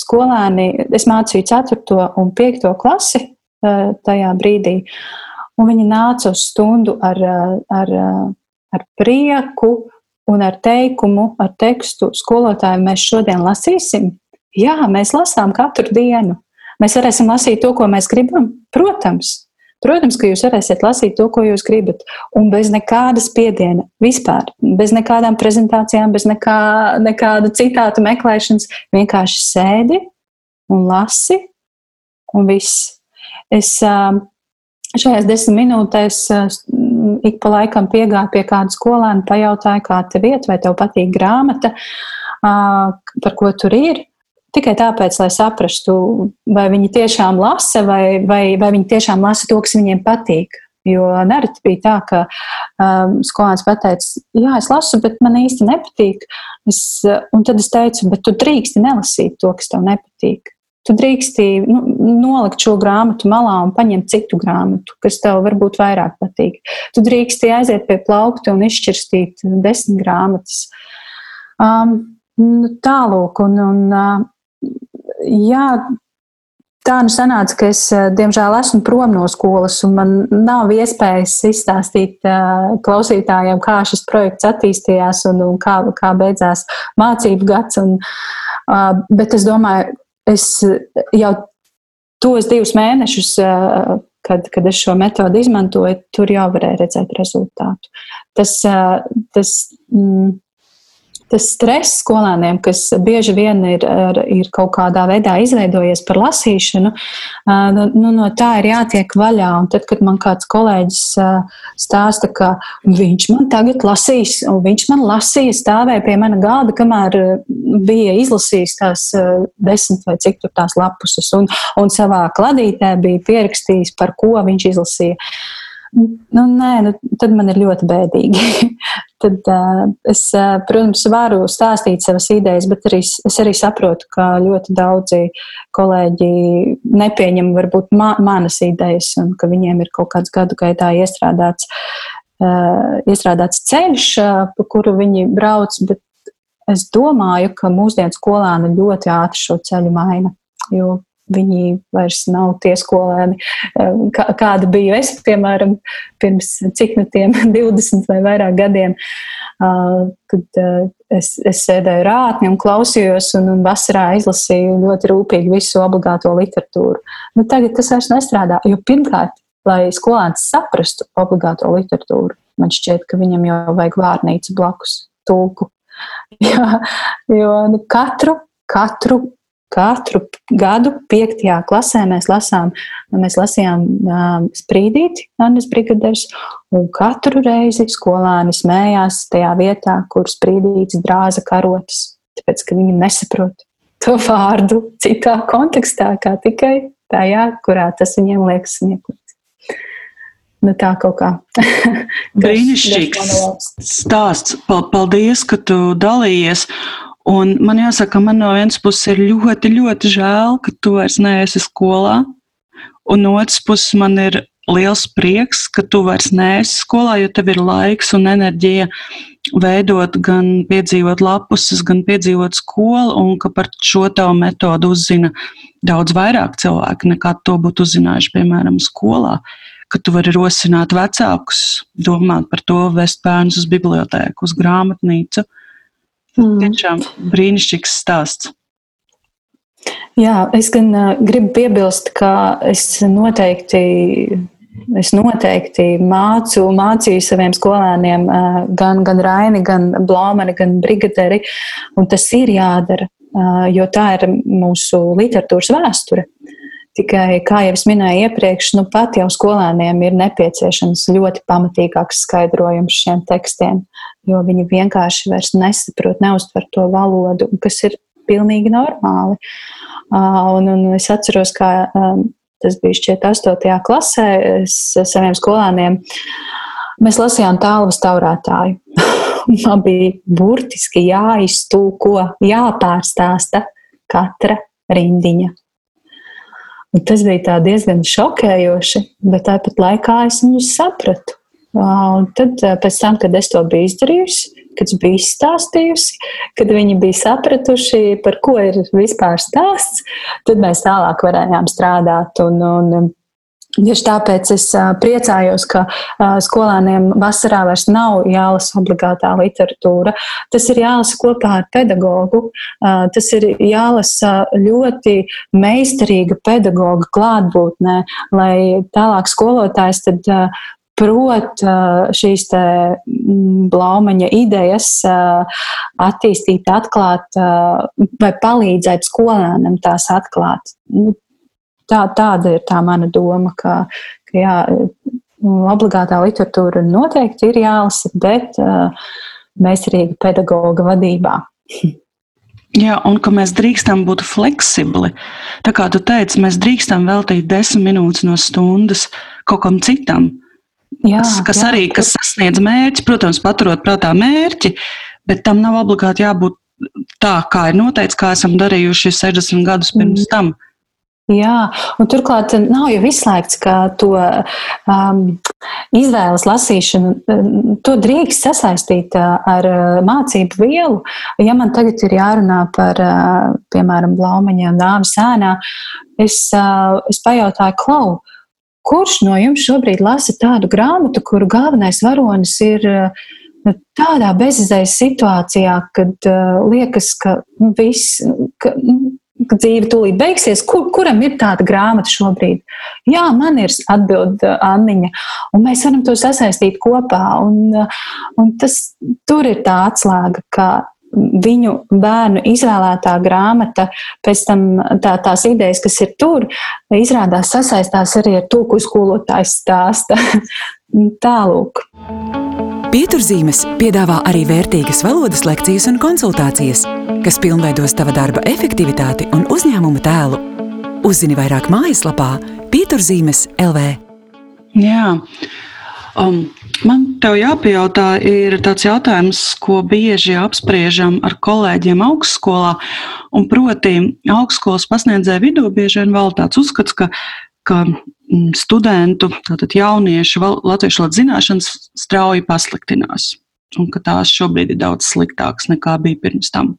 Skolēni, es mācīju 4. un 5. klasi, tajā brīdī. Un viņi nāca uz stundu ar, ar, ar prieku un ar teikumu, ar tekstu. Skolotāji, mēs šodien lasīsim. Jā, mēs lasām katru dienu. Mēs varēsim lasīt to, ko mēs gribam. Protams, Protams, ka jūs varēsiet lasīt to, ko jūs gribat, un bez nekāda spiediena vispār, bez nekādām prezentācijām, bez nekā, nekāda citātu meklēšanas. Vienkārši sēdi un lasi, un viss. Es šajās desmit minūtēs ik pa laikam piegāju pie kāda skolēna, pajautāju, kā tev iet, vai tev patīk grāmata, par ko tur ir. Tikai tāpēc, lai saprastu, vai viņi tiešām lasa, vai, vai, vai viņi tiešām lasa to, kas viņiem patīk. Jo nereti bija tā, ka um, skolēns pateica, jā, es lasu, bet man īsti nepatīk. Es, un tad es teicu, bet tu drīksti nelasīt to, kas tev nepatīk. Tu drīksti nu, nolikt šo grāmatu malā un paņemt citu grāmatu, kas tev varbūt vairāk patīk. Tu drīksti aiziet pie plaukta un izšķirstīt desmit grāmatas. Um, nu, tālūk, un, un uh, jā, Tā nu sanāca, ka es, eh, diemžēl, esmu prom no skolas, un man nav iespējas izstāstīt uh, klausītājiem, kā šis projekts attīstījās un, un kā, kā beidzās mācību gads. Un, uh, bet es domāju, es jau tos divus mēnešus, kad, kad es šo metodi izmantoju, tur jau varēju redzēt rezultātu. Tas, tas mm, tas stress skolēniem, kas bieži vien ir, ir kaut kādā veidā izveidojies par lasīšanu, nu, nu, no tā ir jātiek vaļā. Un tad, kad man kāds kolēģis stāsta, ka viņš man tagad lasīs, un viņš man lasīja, stāvēja pie mana galda, kamēr bija izlasījis tās desmit vai cik tur tās lapuses, un, un savā kladītē bija pierakstījis, par ko viņš izlasīja. Nu, nē, nu, tad man ir ļoti bēdīgi. tad uh, es, uh, protams, varu stāstīt savas idejas, bet arī, es arī saprotu, ka ļoti daudzi kolēģi nepieņem varbūt ma manas idejas un ka viņiem ir kaut kāds gadu gaitā iestrādāts, uh, iestrādāts ceļš, uh, pa kuru viņi brauc. Bet es domāju, ka mūsdienu skolēni ļoti ātri šo ceļu maina. Jo Viņi vairs nav tie skolēni, eh, kā, kāda biju es, piemēram, pirms cik no tiem 20 vai vairāk gadiem, kad es, es sēdēju rātni un klausījos, un, un vasarā izlasīju ļoti rūpīgi visu obligāto literatūru. Nu, tagad tas vairs nestrādā, jo pirmkārt, lai skolēns saprastu obligāto literatūru, man šķiet, ka viņam jau vajag vārnīcu blakus tulku. Jā, jo nu, katru, katru Katru gadu, 5. klasē, mēs, lasām, mēs lasījām um, sprīdīti, Annas brigadieris, un katru reizi skolēni smējās tajā vietā, kur sprīdītis drāza karotes, tāpēc, ka viņi nesaprot to vārdu citā kontekstā, kā tikai tajā, kurā tas viņiem liekas smieklīgs. Nu, tā kaut kā. Brīnišķīgs stāsts. Paldies, ka tu dalījies. Un man jāsaka, man no vienas puses ir ļoti, ļoti žēl, ka tu vairs neesi skolā. Un no otras puses man ir liels prieks, ka tu vairs neesi skolā, jo tev ir laiks un enerģija veidot, gan piedzīvot lapuses, gan piedzīvot skolu, un ka par šo tavu metodu uzzina daudz vairāk cilvēku nekā to būtu uzzinājuši, piemēram, skolā. Ka tu vari rosināt vecākus, domāt par to, vest bērnus uz bibliotēku, uz grāmatnīcu. Uh, Mm. Tiešām brīnišķīgs stāsts. Jā, es gan uh, gribu piebilst, ka es noteikti, es noteikti mācu, mācīju saviem skolēniem uh, gan, gan Raini, gan Blāmani, gan Brigaderi, un tas ir jādara, uh, jo tā ir mūsu literatūras vēsture. Tikai, kā jau es minēju iepriekš, nu pat jau skolēniem ir nepieciešams ļoti pamatīgāks skaidrojums šiem tekstiem jo viņi vienkārši vairs nesaprot, neuztver to valodu, kas ir pilnīgi normāli. Un, un es atceros, kā tas bija šķiet 8. klasē, es saviem skolēniem. Mēs lasījām tālvas taurētāju. Man bija burtiski jāiztūko, jāpārstāsta katra rindiņa. Un tas bija diezgan šokējoši, bet tāpat laikā es viņus sapratu. Un tad, pēc tam, kad es to biju izdarījusi, kad es biju izstāstījusi, kad viņi bija sapratuši, par ko ir vispār stāsts, tad mēs tālāk varējām strādāt. Un, un, Tieši tāpēc es priecājos, ka skolēniem vasarā vairs nav jālasa obligātā literatūra. Tas ir jālasa kopā ar pedagogu. Tas ir jālasa ļoti meistarīga pedagoga klātbūtnē, lai tālāk skolotājs tad prot šīs mm, blaumaņa idejas attīstīt, atklāt vai palīdzēt skolēnam tās atklāt. Nu, tā, tāda ir tā mana doma, ka, ka jā, obligātā literatūra noteikti ir jālasa, bet mēs rīga pedagoga vadībā. Jā, un ka mēs drīkstam būt fleksibli. Tā kā tu teici, mēs drīkstam veltīt desmit minūtes no stundas kaut kam citam Jā, kas, jā, arī kas sasniedz mērķi, protams, paturot prātā mērķi, bet tam nav obligāti jābūt tā, kā ir noteikts, kā esam darījuši 60 gadus pirms mm. tam. Jā, un turklāt nav jau izslēgts, ka to um, izvēles lasīšanu, to drīkst sasaistīt uh, ar uh, mācību vielu. Ja man tagad ir jārunā par, uh, piemēram, blaumaņiem nāves ēnā, es, es pajautāju, klau, kurš no jums šobrīd lasa tādu grāmatu, kuru galvenais varonis ir nu, tādā bezizējas situācijā, kad liekas, ka nu, viss, ka, nu, dzīve tūlīt beigsies. Kur, kuram ir tāda grāmata šobrīd? Jā, man ir atbild uh, Anniņa, un mēs varam to sasaistīt kopā. Un, uh, un tas, tur ir tā atslēga, ka viņu bērnu izvēlētā grāmata, pēc tam tā, tās idejas, kas ir tur, izrādās sasaistās arī ar to, ko skolotājs stāsta. Tālūk. Pieturzīmes piedāvā arī vērtīgas valodas lekcijas un konsultācijas, kas pilnveidos tava darba efektivitāti un uzņēmuma tēlu. Uzzini vairāk mājaslapā Pieturzīmes LV. Jā. Um, man te jāpajautā, ir tāds jautājums, ko bieži apspriežam ar kolēģiem augstskolā. Proti, augstskolas pasniedzēju vidū bieži vien valda tāds uzskats, ka ka mm, studentu, tātad jauniešu latviešu valodas zināšanas strauji pasliktinās. Un ka tās šobrīd ir daudz sliktākas nekā bija pirms tam.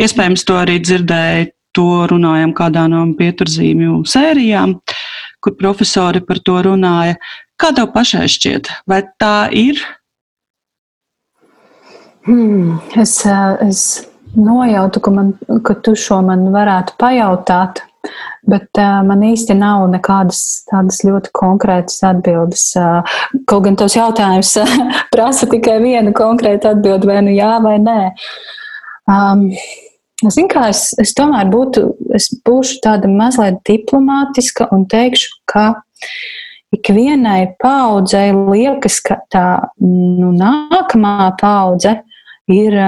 Iespējams, to arī dzirdēju, to runājam kādā no pieturzīmju sērijām, kur profesori par to runāja. Kā tev pašai šķiet, vai tā ir? Hmm, es, es nojautu, ka, man, ka tu šo man varētu pajautāt. Bet uh, man īsti nav nekādas tādas ļoti konkrētas atbildes. Uh, kaut gan tos jautājums prasa tikai vienu konkrētu atbildi, vai nu jā, vai nē. Um, Zinu, kā es, es tomēr būtu, es būšu tāda mazliet diplomātiska un teikšu, ka ikvienai paudzei liekas, ka tā nu, nākamā paudze ir,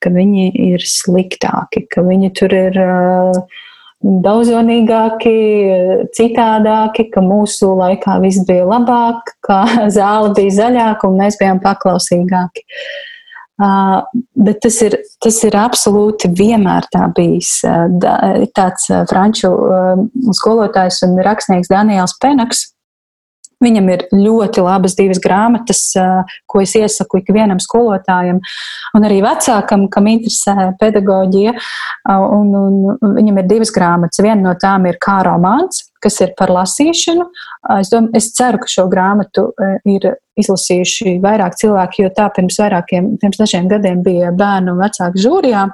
ka viņi ir sliktāki, ka viņi tur ir. Uh, daudzonīgāki, citādāki, ka mūsu laikā viss bija labāk, ka zāle bija zaļāka un mēs bijām paklausīgāki. Uh, bet tas ir, tas ir absolūti vienmēr tā bijis. Uh, da, tāds uh, franču uh, skolotājs un rakstnieks Daniels Penaks Viņam ir ļoti labas divas grāmatas, ko es iesaku ikvienam skolotājam, un arī vecākam, kam interesē pedagoģija. Un, un viņam ir divas grāmatas. Viena no tām ir kā romāns, kas ir par lasīšanu. Es, dom, es ceru, ka šo grāmatu ir izlasījuši vairāk cilvēki, jo tā pirms vairākiem, pirms dažiem gadiem bija bērnu un vecāku žūrijā.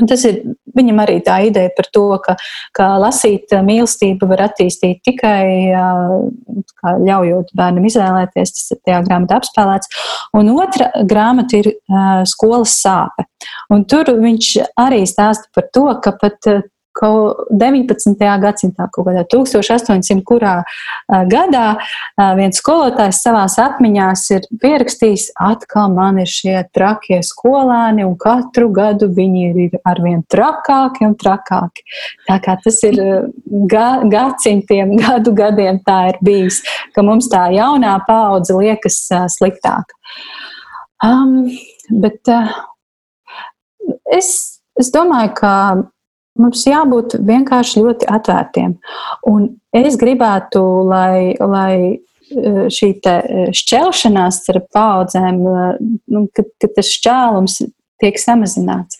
Un tas ir viņam arī tā ideja par to, ka, ka lasīt mīlestību var attīstīt tikai ļaujot bērnam izvēlēties. Tas ir tajā grāmatā apspēlēts. Un otra grāmata ir skolas sāpe. Un tur viņš arī stāsta par to, ka pat 19. gadsimtā, kaut kādā 1800. kurā gadā, viens skolotājs savās atmiņās ir pierakstījis, atkal man ir šie trakie skolēni, un katru gadu viņi ir arvien trakāki un trakāki. Tā kā tas ir ga gadsimtiem, gadu gadiem tā ir bijis, ka mums tā jaunā paudze liekas sliktāka. Um, bet uh, es, es domāju, ka Mums jābūt vienkārši ļoti atvērtiem. Un es gribētu, lai, lai eh, šī eh, šķelšanās starp paudzēm, eh, nu, kad, kad tas šķēlums tiek samazināts,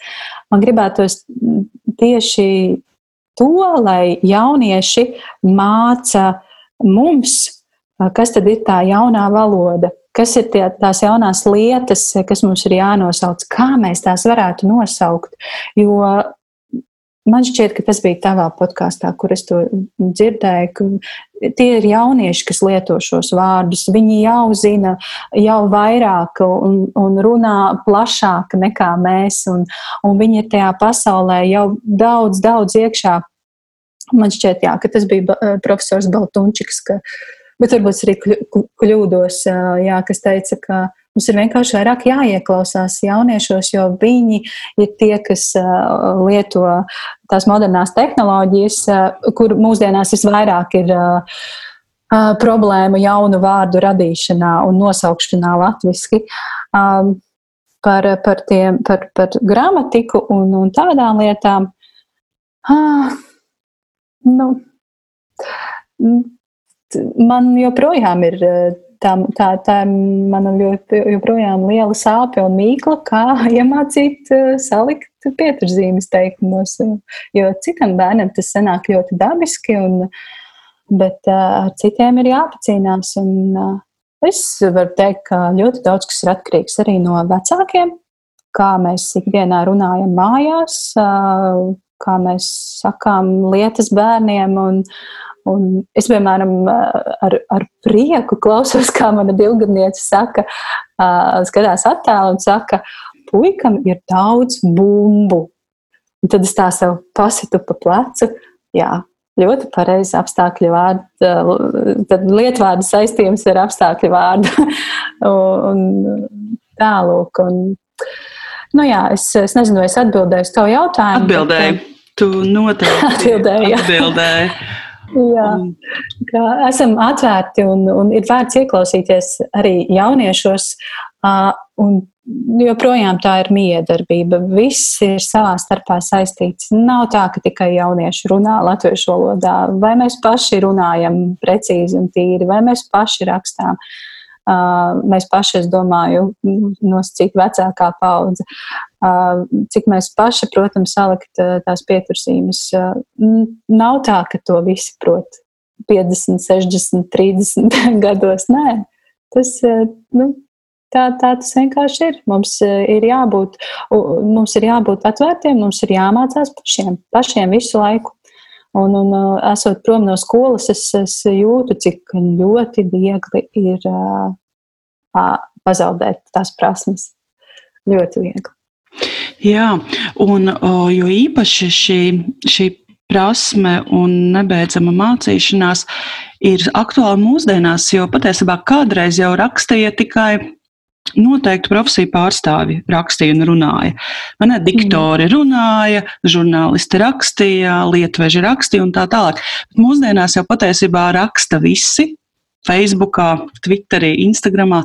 man gribētos tieši to, lai jaunieši māca mums, kas tad ir tā jaunā valoda, kas ir tie, tās jaunās lietas, kas mums ir jānosauc, kā mēs tās varētu nosaukt. Jo Man šķiet, ka tas bija tavā podkāstā, kur es to dzirdēju, ka tie ir jaunieši, kas lieto šos vārdus. Viņi jau zina, jau vairāk un, un runā plašāk nekā mēs, un, un viņi ir tajā pasaulē jau daudz, daudz iekšā. Man šķiet, jā, ka tas bija profesors Baltunčiks, ka, bet varbūt es arī kļūdos, jā, kas teica, ka Mums ir vienkārši vairāk jāieklausās jauniešos, jo viņi ir tie, kas lieto tās modernās tehnoloģijas, kur mūsdienās visvairāk ir problēmu jaunu vārdu radīšanā un nosaukšanā latviski. Um, par, par, tiem, par, par gramatiku un, un tādām lietām. Ah, nu, man joprojām ir tā, tā, tā man joprojām liela sāpe un mīkla, kā iemācīt salikt pieturzīmes teikumos. Jo citam bērnam tas sanāk ļoti dabiski, un, bet ar citiem ir jāpacīnās. Un, Es varu teikt, ka ļoti daudz kas ir atkarīgs arī no vecākiem, kā mēs ikdienā runājam mājās, kā mēs sakām lietas bērniem. Un, un es, piemēram, ar, ar prieku klausos, kā mana divgadniece saka, skatās attēlu un saka, puikam ir daudz bumbu. Un tad es tā sev pasitu pa plecu. Jā, ļoti pareizi apstākļu vārdu, tad lietvārdu saistījums ar apstākļu vārdu. un tālūk. Un, nu jā, es, es nezinu, vai es atbildēju uz tavu jautājumu. Atbildēju. Bet, tu noteikti atbildēji. atbildēji. Jā, kā esam atvērti un, un ir vērts ieklausīties arī jauniešos. Un joprojām tā ir miedarbība. Viss ir savā starpā saistīts. Nav tā, ka tikai jaunieši runā latviešu valodā, vai mēs paši runājam precīzi un tīri, vai mēs paši rakstām. Uh, mēs paši, es domāju, nosacīt vecākā paudze, cik mēs paši, protams, salikt tās pietursīmes. Nav tā, ka to visi prot 50, 60, 30 gados. Nē, tas nu, Tā, tā tas vienkārši ir. Mums ir jābūt, mums ir jābūt atvērtiem, mums ir jāmācās pašiem, pašiem visu laiku. Un, un eh, esot prom no skolas, es, es jūtu, cik ļoti viegli ir uh, pazaudēt tās prasmes. Ļoti viegli. Jā, un jo īpaši šī, šī prasme un nebeidzama mācīšanās ir aktuāla mūsdienās, jo patiesībā kādreiz jau rakstīja tikai Noteikti profesiju pārstāvji rakstīja un runāja. Man ir diktori runāja, žurnālisti rakstīja, lietveži rakstīja un tā tālāk. Bet mūsdienās jau patiesībā raksta visi. Facebookā, Twitterī, Instagramā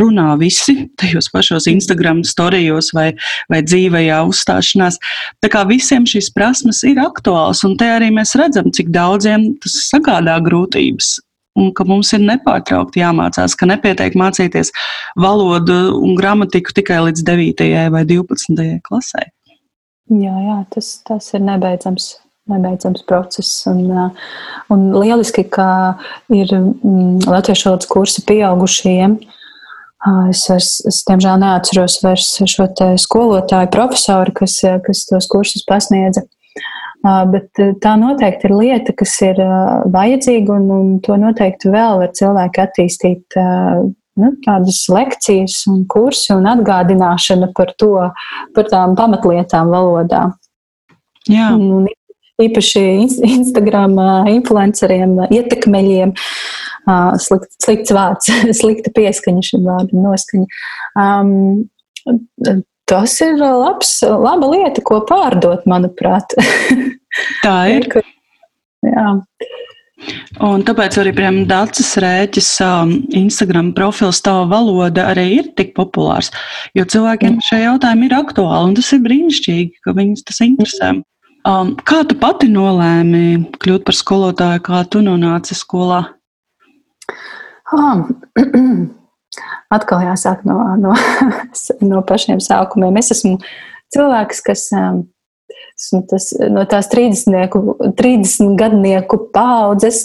runā visi tajos pašos Instagram storijos vai, vai dzīvajā uzstāšanās. Tā kā visiem šīs prasmes ir aktuāls, un te arī mēs redzam, cik daudziem tas sagādā grūtības un ka mums ir nepārtraukti jāmācās, ka nepietiek mācīties valodu un gramatiku tikai līdz 9. vai 12. klasē. Jā, jā tas, tas ir nebeidzams. Nebeidzams process. Un, un lieliski, ka ir mm, latviešu valodas kursi pieaugušajiem. Es, vairs, es diemžēl neatceros vairs šo skolotāju profesoru, kas, kas tos kursus pasniedza. Bet tā noteikti ir lieta, kas ir vajadzīga, un, un to noteikti vēl var cilvēki attīstīt. Nu, tādas lekcijas, un kursi un atgādināšana par to, par tām pamatlietām valodā. Jā. Un, īpaši Instagram influenceriem, ietekmeļiem, slikt, slikts vārds, slikta pieskaņa šim vārdam, noskaņa. Um, tas ir labs, laba lieta, ko pārdot, manuprāt. Tā ir. Jā. Un tāpēc arī Dārcis Rēķis um, Instagram profils Tava valoda arī ir tik populārs. Jo cilvēkiem mm. šie jautājumi ir aktuāli un tas ir brīnišķīgi, ka viņus tas interesē. Um, kā tu pati nolēmi kļūt par skolotāju, kā tu nonāci skolā? Ah, atkal jāsāk no, no, no pašiem sākumiem. Es esmu cilvēks, kas um, esmu tas, no tās 30, 30 gadnieku paudzes,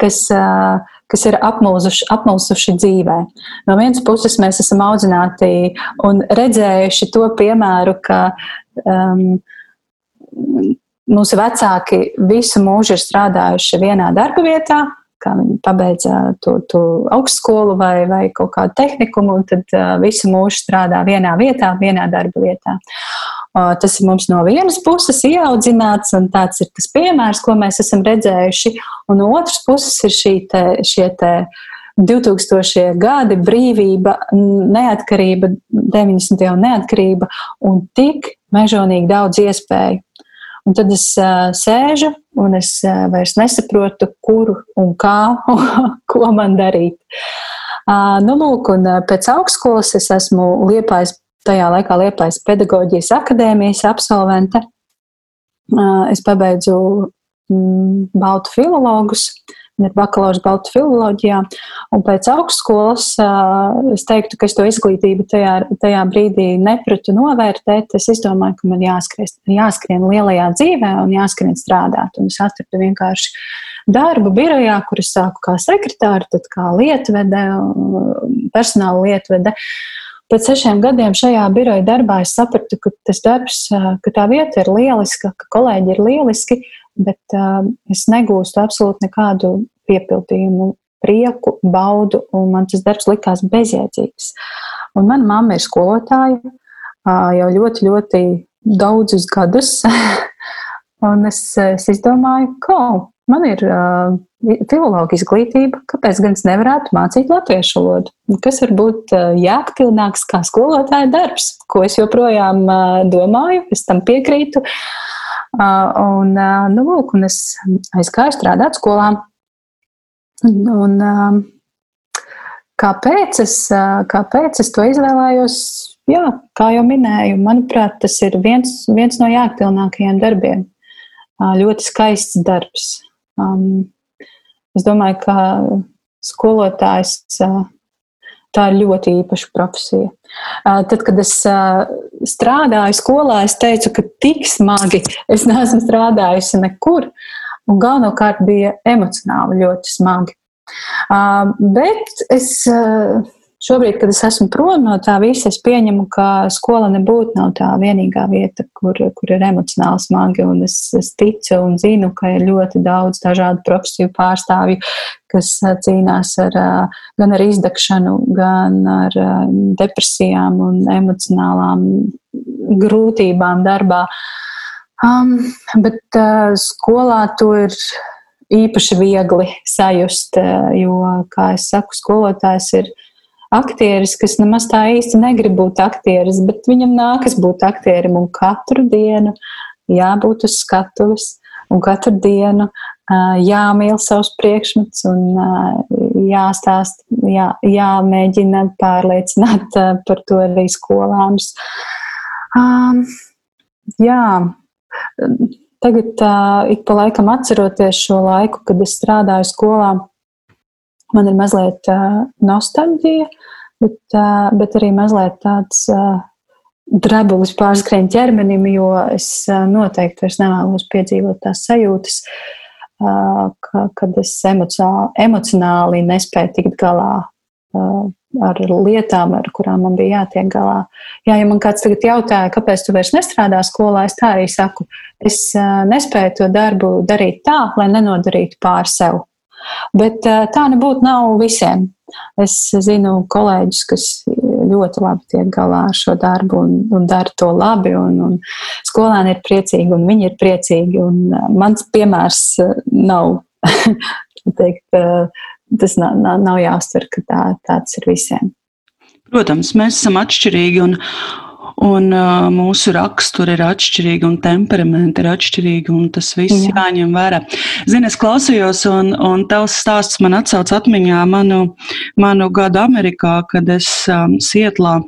kas, uh, kas ir apmulsuši, apmulsuši dzīvē. No vienas puses mēs esam audzināti un redzējuši to piemēru, ka um, mūsu vecāki visu mūžu ir strādājuši vienā darba vietā, kā viņi pabeidza to, to augstskolu vai, vai kaut kādu tehnikumu, un tad visu mūžu strādā vienā vietā, vienā darba vietā. Tas ir mums no vienas puses ieaudzināts, un tāds ir tas piemērs, ko mēs esam redzējuši, un no otras puses ir šī te, šie te 2000 gadi, brīvība, neatkarība, 90. un neatkarība, un tik mežonīgi daudz iespēju. Un tad es uh, sēžu un es uh, vairs nesaprotu, kur un kā, ko man darīt. Nu, lūk, un pēc augstskolas es esmu Liepājs, tajā laikā Liepājs pedagoģijas akadēmijas absolvente. Es pabeidzu mm, Baltu filologus, ir bakalaura baltu filoloģijā. Un pēc augstskolas es teiktu, ka es to izglītību tajā, tajā brīdī nepratu novērtēt. Es izdomāju, ka man jāskrien, jāskrien lielajā dzīvē un jāskrien strādāt. Un es atradu vienkārši darbu birojā, kur es sāku kā sekretāra, tad kā lietvede, personāla lietvede. Pēc sešiem gadiem šajā biroja darbā es sapratu, ka tas darbs, ka tā vieta ir lieliska, ka kolēģi ir lieliski, bet uh, es negūstu absolūti nekādu piepildījumu, prieku, baudu, un man tas darbs likās bezjēdzīgs. Un mana mamma ir skolotāja uh, jau ļoti, ļoti daudzus gadus, un es, es izdomāju, ka man ir uh, filologa izglītība, kāpēc gan es nevarētu mācīt latviešu valodu? Kas var būt uh, jēgpilnāks kā skolotāja darbs, ko es joprojām uh, domāju, es tam piekrītu. Uh, Un, nu, lūk, un es aizgāju strādāt skolā. Un, kāpēc, es, kāpēc es to izvēlējos? Jā, kā jau minēju, manuprāt, tas ir viens, viens no jāaktilnākajiem darbiem. Ļoti skaists darbs. Es domāju, ka skolotājs tā ir ļoti īpaša profesija. Tad, kad es strādāju skolā, es teicu, ka tik smagi es neesmu strādājusi nekur. Un galvenokārt bija emocionāli ļoti smagi. Bet es Šobrīd, kad es esmu prom no tā visa, es pieņemu, ka skola nebūtu nav tā vienīgā vieta, kur, kur ir emocionāli smagi. Es, es ticu un zinu, ka ir ļoti daudz dažādu profesiju pārstāvju, kas cīnās ar, gan ar izdegšanu, gan ar depresijām un emocionālām grūtībām darbā. Um, bet uh, skolā to ir īpaši viegli sajust, jo, kā es saku, skolotājs ir aktieris, kas nemaz tā īsti negrib būt aktieris, bet viņam nākas būt aktierim un katru dienu jābūt uz skatuves un katru dienu jāmīl savus priekšmetus un jāstāst, jā, jāmēģina pārliecināt par to arī skolānus. Um, jā, tagad uh, ik pa laikam atceroties šo laiku, kad es strādāju skolā, man ir mazliet uh, nostalģija, bet, uh, bet arī mazliet tāds uh, drebulis pārskrien ķermenim, jo es uh, noteikti vairs nevēlos piedzīvot tās sajūtas, uh, ka, kad es emocionāli, emocionāli nespēju tikt galā. Uh, ar lietām, ar kurām man bija jātiek galā. Jā, ja man kāds tagad jautāja, kāpēc tu vairs nestrādā skolā, es tā arī saku, es uh, nespēju to darbu darīt tā, lai nenodarītu pār sev. Bet tā nebūtu nav visiem. Es zinu kolēģus, kas ļoti labi tiek galā ar šo darbu un, un dara to labi. Un, un skolēni ir priecīgi un viņi ir priecīgi. Un mans piemērs nav, teikt, tas nav, nav, nav jāuztver, ka tā, tāds ir visiem. Protams, mēs esam atšķirīgi un, Un uh, mūsu raksturi ir atšķirīgi, un temperamenti ir atšķirīgi, un tas viss Jā. jāņem vērā. Zini, es klausījos, un, un tavs stāsts man atsauc atmiņā manu, manu gadu Amerikā, kad es um, Sietlā,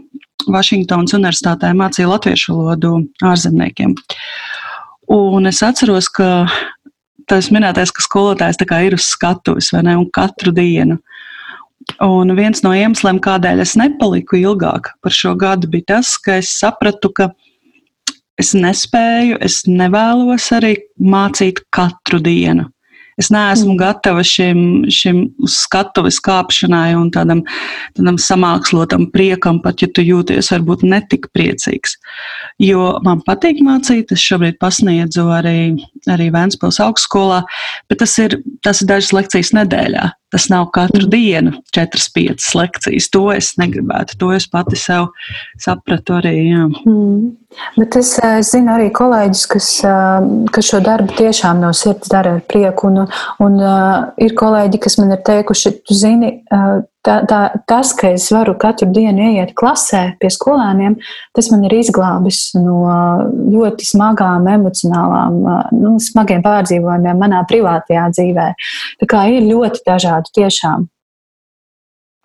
Vašingtonas universitātē mācīju latviešu valodu ārzemniekiem. Un es atceros, ka tas minētais, ka skolotājs ir uz skatuves, vai ne, un katru dienu. Un viens no iemesliem, kādēļ es nepaliku ilgāk par šo gadu, bija tas, ka es sapratu, ka es nespēju, es nevēlos arī mācīt katru dienu. Es neesmu mm. gatava šim, šim skatuves kāpšanai un tādam, tādam samākslotam priekam, pat ja tu jūties varbūt netik priecīgs. Jo man patīk mācīt, es šobrīd pasniedzu arī, arī Vēnspils augstskolā, bet tas ir, tas ir dažas lekcijas nedēļā. Tas nav katru mm. dienu, 4-5 lekcijas. To es negribētu. To es pati sev sapratu arī. Jā. Mm. Bet es, eh, es zinu arī kolēģis, kas, eh, kas šo darbu tiešām no sirds dara ar prieku. Un, un uh, ir kolēģi, kas man ir teikuši, tu zini, tā, tā, tas, ka es varu katru dienu ieiet klasē pie skolēniem, tas man ir izglābis no ļoti smagām emocionālām, nu, smagiem pārdzīvojumiem manā privātajā dzīvē. Tā kā ir ļoti dažādi tiešām.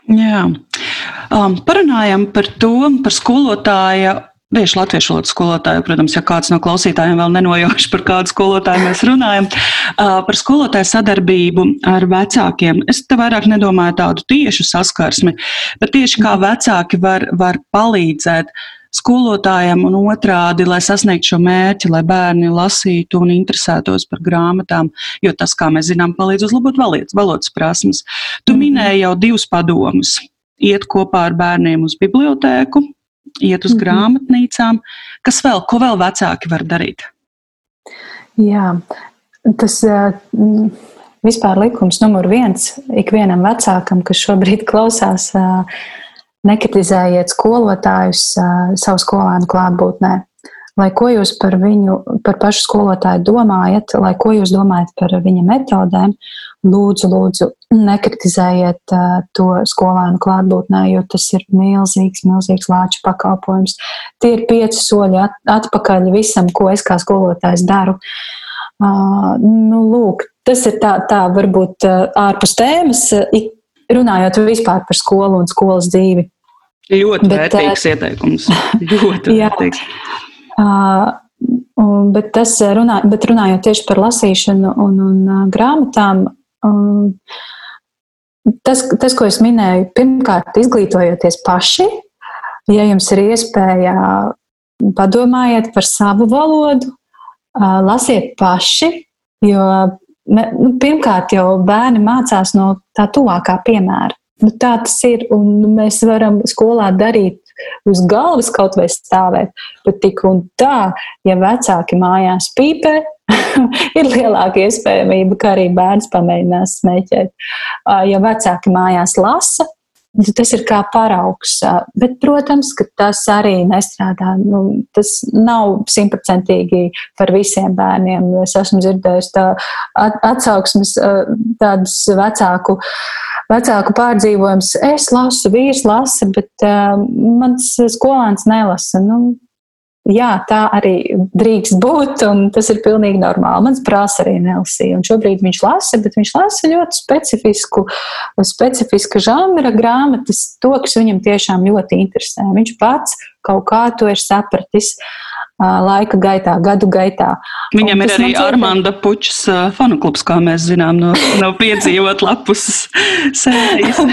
Jā. Um, parunājam par to, par skolotāja Tieši latviešu valodas skolotāju, protams, ja kāds no klausītājiem vēl nenojauš, par kādu skolotāju mēs runājam, par skolotāju sadarbību ar vecākiem. Es te vairāk nedomāju tādu tiešu saskarsmi, bet tieši kā vecāki var, var palīdzēt skolotājiem un otrādi, lai sasniegtu šo mērķi, lai bērni lasītu un interesētos par grāmatām, jo tas, kā mēs zinām, palīdz uzlabot valodas prasmes. Tu mhm. minēji jau divus padomus. Iet kopā ar bērniem uz bibliotēku, iet uz mm -hmm. grāmatnīcām. Kas vēl, ko vēl vecāki var darīt? Jā, tas vispār likums numur viens ikvienam vecākam, kas šobrīd klausās, nekritizējiet skolotājus savu skolēnu klātbūtnē. Lai ko jūs par viņu, par pašu skolotāju domājat, lai ko jūs domājat par viņa metodēm, lūdzu, lūdzu, nekritizējiet to skolēnu klātbūtnē, jo tas ir milzīgs, milzīgs lāču pakalpojums. Tie ir pieci soļi at, atpakaļ visam, ko es kā skolotājs daru. Nu, lūk, tas ir tā, tā varbūt ārpus tēmas, runājot vispār par skolu un skolas dzīvi. Ļoti Bet, vērtīgs ieteikums. Ļoti vērtīgs. Uh, bet, tas runā, bet runājot tieši par lasīšanu un, un grāmatām, um, tas, tas, ko es minēju, pirmkārt, izglītojoties paši, ja jums ir iespēja padomājiet par savu valodu, lasiet paši, jo nu, pirmkārt jau bērni mācās no tā tuvākā piemēra. Nu, tā tas ir, un mēs varam skolā darīt uz galvas kaut vai stāvēt, bet tik un tā, ja vecāki mājās pīpē, ir lielāka iespējamība, ka arī bērns pamēģinās smēķēt. Ja vecāki mājās lasa, tas ir kā paraugs. Bet, protams, ka tas arī nestrādā. Nu, tas nav simtprocentīgi par visiem bērniem. Es esmu dzirdējusi tā atsauksmes tādus vecāku vecāku pārdzīvojums. Es lasu, vīrs lasa, bet uh, mans skolēns nelasa. Nu, jā, tā arī drīkst būt, un tas ir pilnīgi normāli. Mans brālis arī nelasīja, un šobrīd viņš lasa, bet viņš lasa ļoti specifisku, specifiska žanra grāmatas, to, kas viņam tiešām ļoti interesē. Viņš pats kaut kā to ir sapratis. Uh, laika gaitā, gadu gaitā. Viņam ir arī Armānda Pučs fanu klubs, kā mēs zinām, no, no piedzīvot lapus sērijas.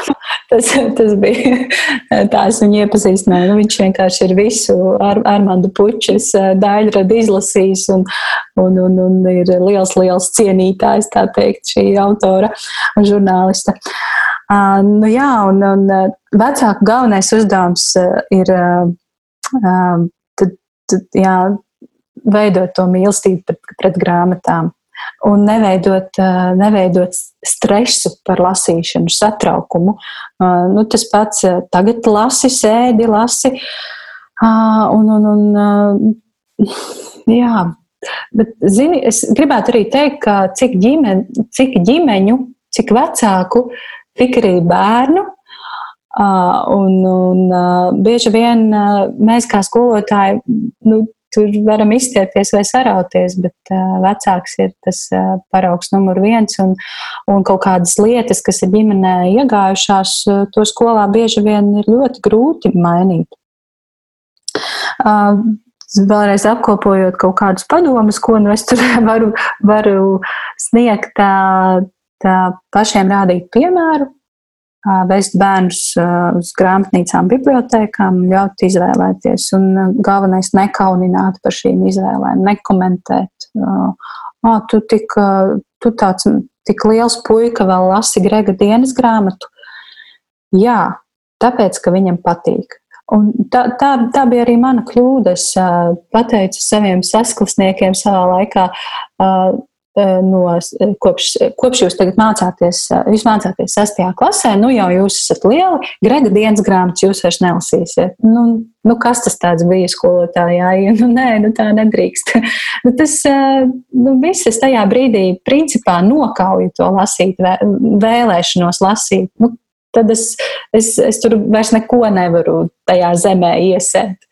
tas, tas bija tā, es viņu iepazīstināju. Nu, viņš vienkārši ir visu Ar, Armānda Pučs daļradu izlasījis un, un, un, un ir liels, liels cienītājs, tā teikt, šī autora un žurnālista. Uh, nu jā, un, un vecāku galvenais uzdevums ir uh, jā, veidot to mīlestību pret, pret grāmatām. Un neveidot, neveidot stresu par lasīšanu, satraukumu. Nu, tas pats tagad lasi, sēdi, lasi. Un, un, un, jā, bet, zini, es gribētu arī teikt, ka cik, ģimen, cik ģimeņu, cik vecāku, tik arī bērnu Un, un bieži vien mēs kā skolotāji nu, tur varam izstiepties vai sarauties, bet vecāks ir tas paraugs numur viens. Un, un kaut kādas lietas, kas ir ģimenē iegājušās, to skolā bieži vien ir ļoti grūti mainīt. Vēlreiz apkopojot kaut kādus padomus, ko nu es tur varu, varu sniegt, tā, tā pašiem rādīt piemēru, vest bērnus uz grāmatnīcām, bibliotekām, ļaut izvēlēties. Un galvenais - nekaunināt par šīm izvēlēm, nekomentēt. Oh, tu, tik, tu tāds tik liels puika vēl lasi Grega dienas grāmatu. Jā, tāpēc, ka viņam patīk. Un tā, tā, tā bija arī mana kļūda. Es uh, pateicu saviem sasklasniekiem savā laikā, uh, no, eh, kopš, kopš jūs tagad mācāties, eh, jūs mācāties sastajā klasē, nu jau jūs esat lieli, grega dienas grāmatas jūs vairs nelasīsiet. Nu, nu kas tas tāds bija skolotājā? Nu, nē, nu tā nedrīkst. nu, tas nu, viss es tajā brīdī principā nokauju to lasīt, vēlēšanos lasīt. Nu, tad es, es, es tur vairs neko nevaru tajā zemē iesēt.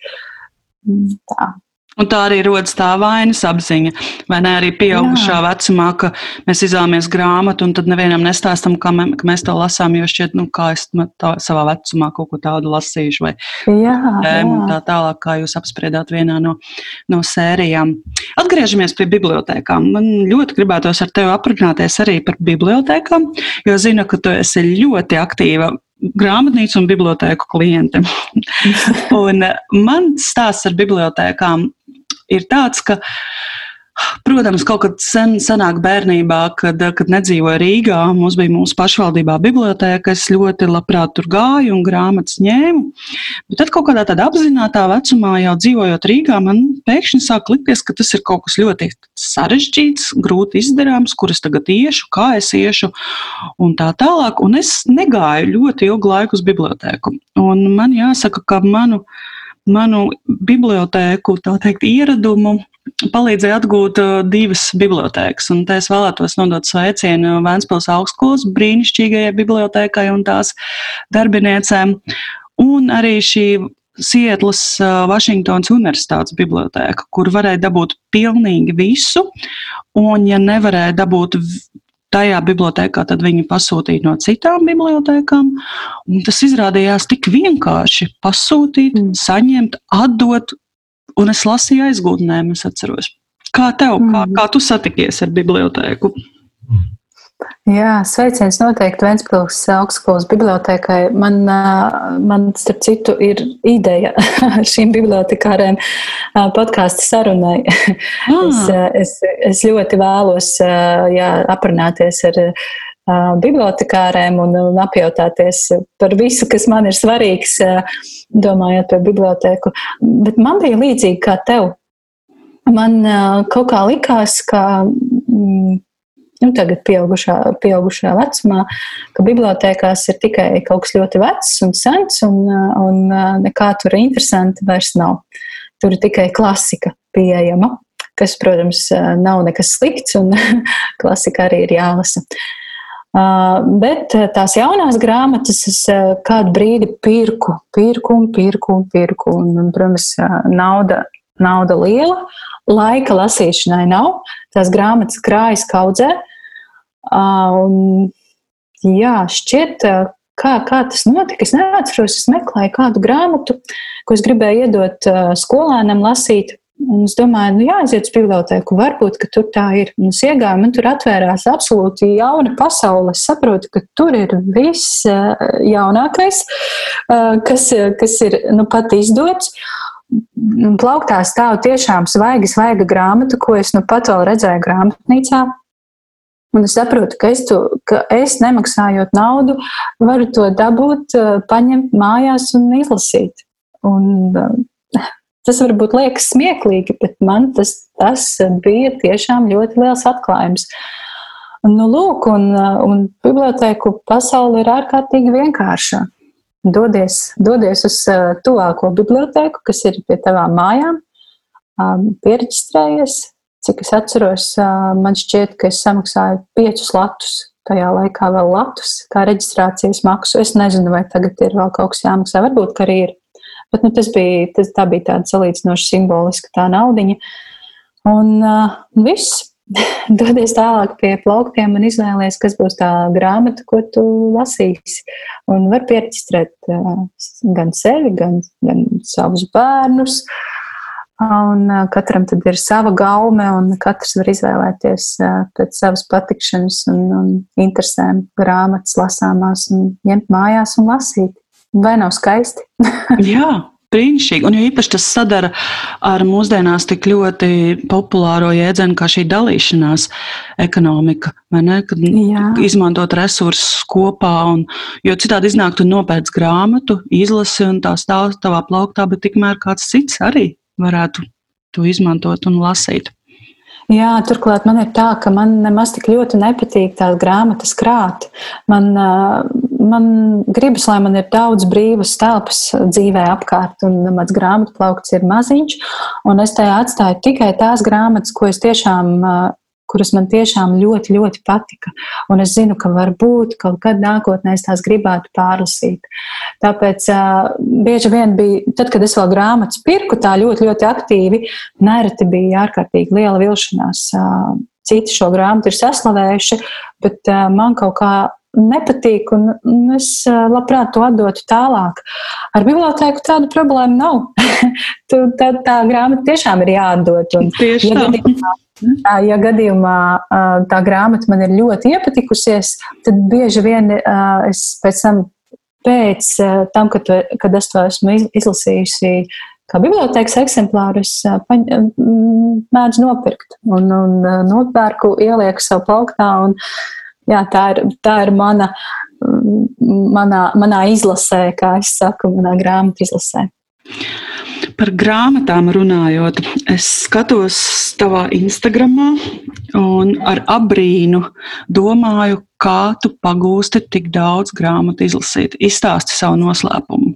Tā. Un tā arī rodas tā vainas apziņa, vai ne arī pieaugušā Jā. vecumā, ka mēs izvēlamies grāmatu un tad nevienam nestāstam, ka, mē, ka mēs to lasām, jo šķiet, nu, kā es tā, savā vecumā kaut ko tādu lasīšu, vai jā, tēmu, jā. tā tālāk, kā jūs apspriedāt vienā no, no sērijām. Atgriežamies pie bibliotēkām. Man ļoti gribētos ar tevi aprunāties arī par bibliotēkām, jo zinu, ka tu esi ļoti aktīva grāmatnīcu un bibliotēku klientiem. un mans stāsts ar bibliotēkām ir tāds, ka Protams, kaut kad sen, senāk bērnībā, kad, kad nedzīvoju Rīgā, mums bija mūsu pašvaldībā biblioteka. Es ļoti labprāt tur gāju un grāmatas ņēmu. Bet tad kaut kādā tādā apzināta vecumā, jau dzīvojot Rīgā, man pēkšņi sāk likties, ka tas ir kaut kas ļoti sarežģīts, grūti izdarāms, kur es tagad iešu, kā es iešu un tā tālāk. Un es negāju ļoti ilgu laiku uz biblioteku. Un man jāsaka, ka manu manu bibliotēku teikt, ieradumu palīdzēja atgūt uh, divas bibliotēkas. Un te es vēlētos nodot sveicienu Vēncpils augstskolas brīnišķīgajai bibliotēkai un tās darbiniecēm. Un arī šī Sietlas uh, Vašingtonas Universitātes bibliotēka, kur varēja dabūt pilnīgi visu, un, ja nevarēja dabūt tajā bibliotekā, tad viņi pasūtīja no citām bibliotekām. Tas izrādījās tik vienkārši pasūtīt, mm. saņemt, atdot, un es lasīju aizgūtnēm, es atceros. Kā tev, mm. kā, kā tu satikies ar bibliotēku? Mm. Jā, sveiciens noteikti Ventspils augstskolas bibliotekai. Man, man, starp citu, ir ideja šīm bibliotekārēm podkāstu sarunai. Ah. Es, es, es ļoti vēlos jā, aprunāties ar bibliotekārēm un, un apjautāties par visu, kas man ir svarīgs, domājot par biblioteku. Bet man bija līdzīgi kā tev. Man kaut kā likās, ka mm, nu, tagad pieaugušā, pieaugušā vecumā, ka bibliotekās ir tikai kaut kas ļoti vecs un sens, un, un nekā tur interesanti vairs nav. Tur ir tikai klasika pieejama, kas, protams, nav nekas slikts, un klasika arī ir jālasa. Uh, bet tās jaunās grāmatas es uh, kādu brīdi pirku, pirku un pirku un pirku. Un, protams, uh, nauda, nauda liela, laika lasīšanai nav. Tās grāmatas krājas kaudzē. Un, jā, šķiet, kā, kā tas notika. Es neatceros, es meklēju kādu grāmatu, ko es gribēju iedot skolēnam lasīt. Un es domāju, nu, jāaiziet uz bibliotēku, varbūt, tur tā ir. Un es iegāju, man tur atvērās absolūti jauna pasaule. Es saprotu, ka tur ir viss jaunākais, kas, kas ir nu, pat izdots. Plauktā stāv tiešām svaiga, svaiga grāmata, ko es nu pat vēl redzēju grāmatnīcā. Un es saprotu, ka es, to, ka es nemaksājot naudu, varu to dabūt, eh, paņemt mājās un izlasīt. Un, eh, tas varbūt liekas smieklīgi, bet man tas, tas bija tiešām ļoti liels atklājums. Nu, lūk, un, eh, un bibliotēku pasaule ir ārkārtīgi vienkārša. Dodies, dodies uz tuvāko bibliotēku, kas ir pie tavām mājām, pierģistrējies, Cik es atceros, man šķiet, ka es samaksāju 5 latus. Tajā laikā vēl latus, kā reģistrācijas maksu. Es nezinu, vai tagad ir vēl kaut kas jāmaksā. Varbūt, ka arī ir. Bet nu, tas bija, tas, tā bija tāda salīdzinoši simboliska tā naudiņa. Un uh, viss. Dodies tālāk pie plauktiem un izvēlēties, kas būs tā grāmata, ko tu lasīsi. Un var pierakstīt gan sevi, gan, gan savus bērnus. Un katram tad ir sava gaume, un katrs var izvēlēties pēc savas patikšanas un, un interesēm grāmatas lasāmās un ņemt mājās un lasīt. Vai nav skaisti? Jā, brīnišķīgi. Un jo īpaši tas sadara ar mūsdienās tik ļoti populāro jēdzienu, kā šī dalīšanās ekonomika. Kad Jā. izmantot resursus kopā, un, jo citādi iznāk, tu nopērc grāmatu, izlasi un tā stāv tavā plauktā, bet tikmēr kāds cits arī varētu to izmantot un lasīt. Jā, turklāt man ir tā, ka man nemaz tik ļoti nepatīk tās grāmatas krāt. Man, man gribas, lai man ir daudz brīvas telpas dzīvē apkārt, un mans grāmatu plaukts ir maziņš, un es tajā atstāju tikai tās grāmatas, ko es tiešām kuras man tiešām ļoti, ļoti patika. Un es zinu, ka varbūt kaut kad nākotnē es tās gribētu pārlasīt. Tāpēc uh, bieži vien bija, tad, kad es vēl grāmatas pirku, tā ļoti, ļoti aktīvi, nereti bija ārkārtīgi liela vilšanās. Uh, citi šo grāmatu ir saslavējuši, bet uh, man kaut kā nepatīk, un es labprāt to atdotu tālāk. Ar bibliotēku tādu problēmu nav. tu, tā, tā grāmata tiešām ir jāatdod. Un, Tieši ja tā. gadījumā, ja gadījumā tā grāmata man ir ļoti iepatikusies, tad bieži vien es pēc tam, pēc tam kad, kad es to esmu izlasījusi, kā bibliotekas eksemplāru es mēdzu nopirkt un, un nopērku, ielieku savu plauktā. Un, jā, tā, ir, tā ir mana, manā, manā izlasē, kā es saku, manā grāmatu izlasē. Par grāmatām runājot, es skatos tavā Instagramā un ar abrīnu domāju, kā tu pagūsti tik daudz grāmatu izlasīt. Izstāsti savu noslēpumu.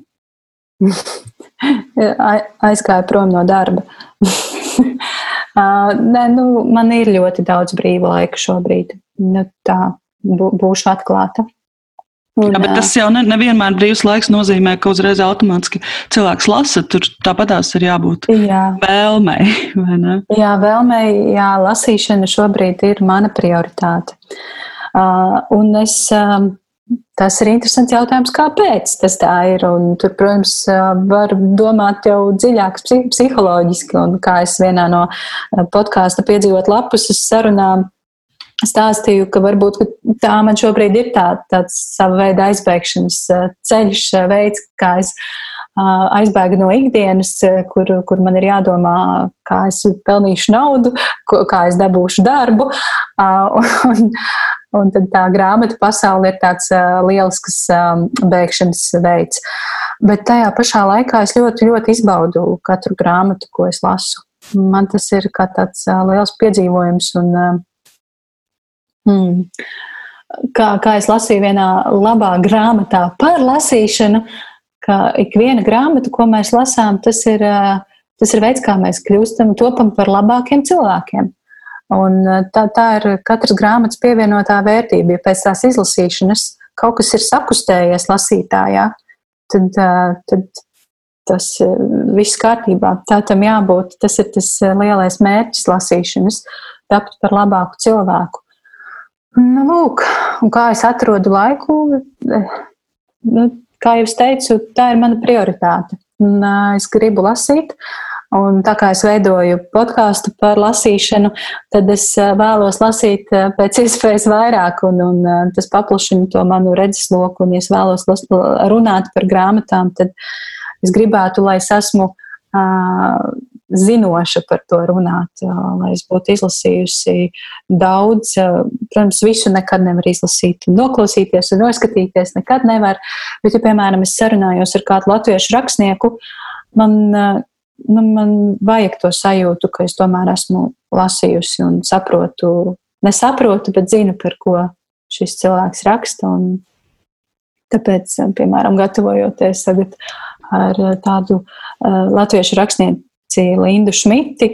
Aizgāju prom no darba. Nē, nu, man ir ļoti daudz brīva laika šobrīd. Nu, tā būšu atklāta. Un, Jā, bet tas jau ne, nevienmēr brīvs laiks nozīmē, ka uzreiz automātiski cilvēks lasa. Tur tāpatās ir jābūt jā. vēlmei. Jā, vēlmei, jā, lasīšana šobrīd ir mana prioritāte. Uh, un es, uh, tas ir interesants jautājums, kāpēc tas tā ir. Un tur, protams, var domāt jau dziļāk psiholoģiski, un kā es vienā no podkāstu piedzīvot lapus sarunām stāstīju, ka varbūt ka tā man šobrīd ir tā, tāds sava veida aizbēgšanas ceļš, veids, kā es aizbēgu no ikdienas, kur, kur man ir jādomā, kā es pelnīšu naudu, kā es dabūšu darbu. Un, un tad tā grāmatu pasaule ir tāds lielisks bēgšanas veids. Bet tajā pašā laikā es ļoti, ļoti izbaudu katru grāmatu, ko es lasu. Man tas ir kā tāds liels piedzīvojums un Hmm. Kā, kā es lasīju vienā labā grāmatā par lasīšanu, ka ik viena grāmata, ko mēs lasām, tas ir, tas ir veids, kā mēs kļūstam, topam par labākiem cilvēkiem. Un tā, tā ir katras grāmatas pievienotā vērtība. Ja pēc tās izlasīšanas kaut kas ir sakustējies lasītājā, tad, tad tas viss kārtībā. Tā tam jābūt. Tas ir tas lielais mērķis lasīšanas, tapt par labāku cilvēku. Nu, lūk, un kā es atrodu laiku, nu, kā jau teicu, tā ir mana prioritāte. Un, uh, es gribu lasīt, un tā kā es veidoju podkāstu par lasīšanu, tad es uh, vēlos lasīt pēc iespējas vairāk, un, un tas paplašina to manu redzesloku. Un, ja es vēlos las, runāt par grāmatām, tad es gribētu, lai es esmu uh, zinoša par to runāt, lai es būtu izlasījusi daudz. Protams, visu nekad nevar izlasīt, noklausīties un noskatīties. Nekad nevar. Bet, ja, piemēram, es sarunājos ar kādu latviešu rakstnieku, man, nu, man vajag to sajūtu, ka es tomēr esmu lasījusi un saprotu, nesaprotu, bet zinu, par ko šis cilvēks raksta. Un tāpēc, piemēram, gatavojoties tagad ar tādu uh, latviešu rakstnieku Lindu Šmiti.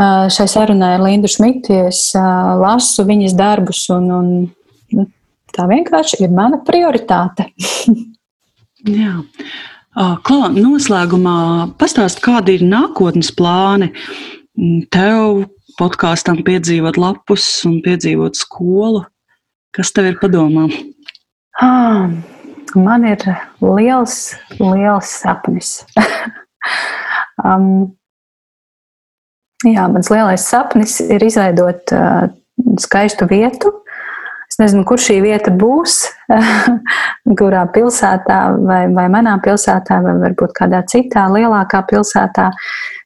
Šai sarunai ar Lindu Šmiti es lasu viņas darbus, un, un nu, tā vienkārši ir mana prioritāte. Jā. Klā, noslēgumā pastāst, kādi ir nākotnes plāni tev podkāstam piedzīvot lapus un piedzīvot skolu. Kas tev ir padomā? Ah, man ir liels, liels sapnis. Um, jā, mans lielais sapnis ir izveidot uh, skaistu vietu. Es nezinu, kur šī vieta būs, kurā pilsētā, vai, vai manā pilsētā, vai varbūt kādā citā lielākā pilsētā.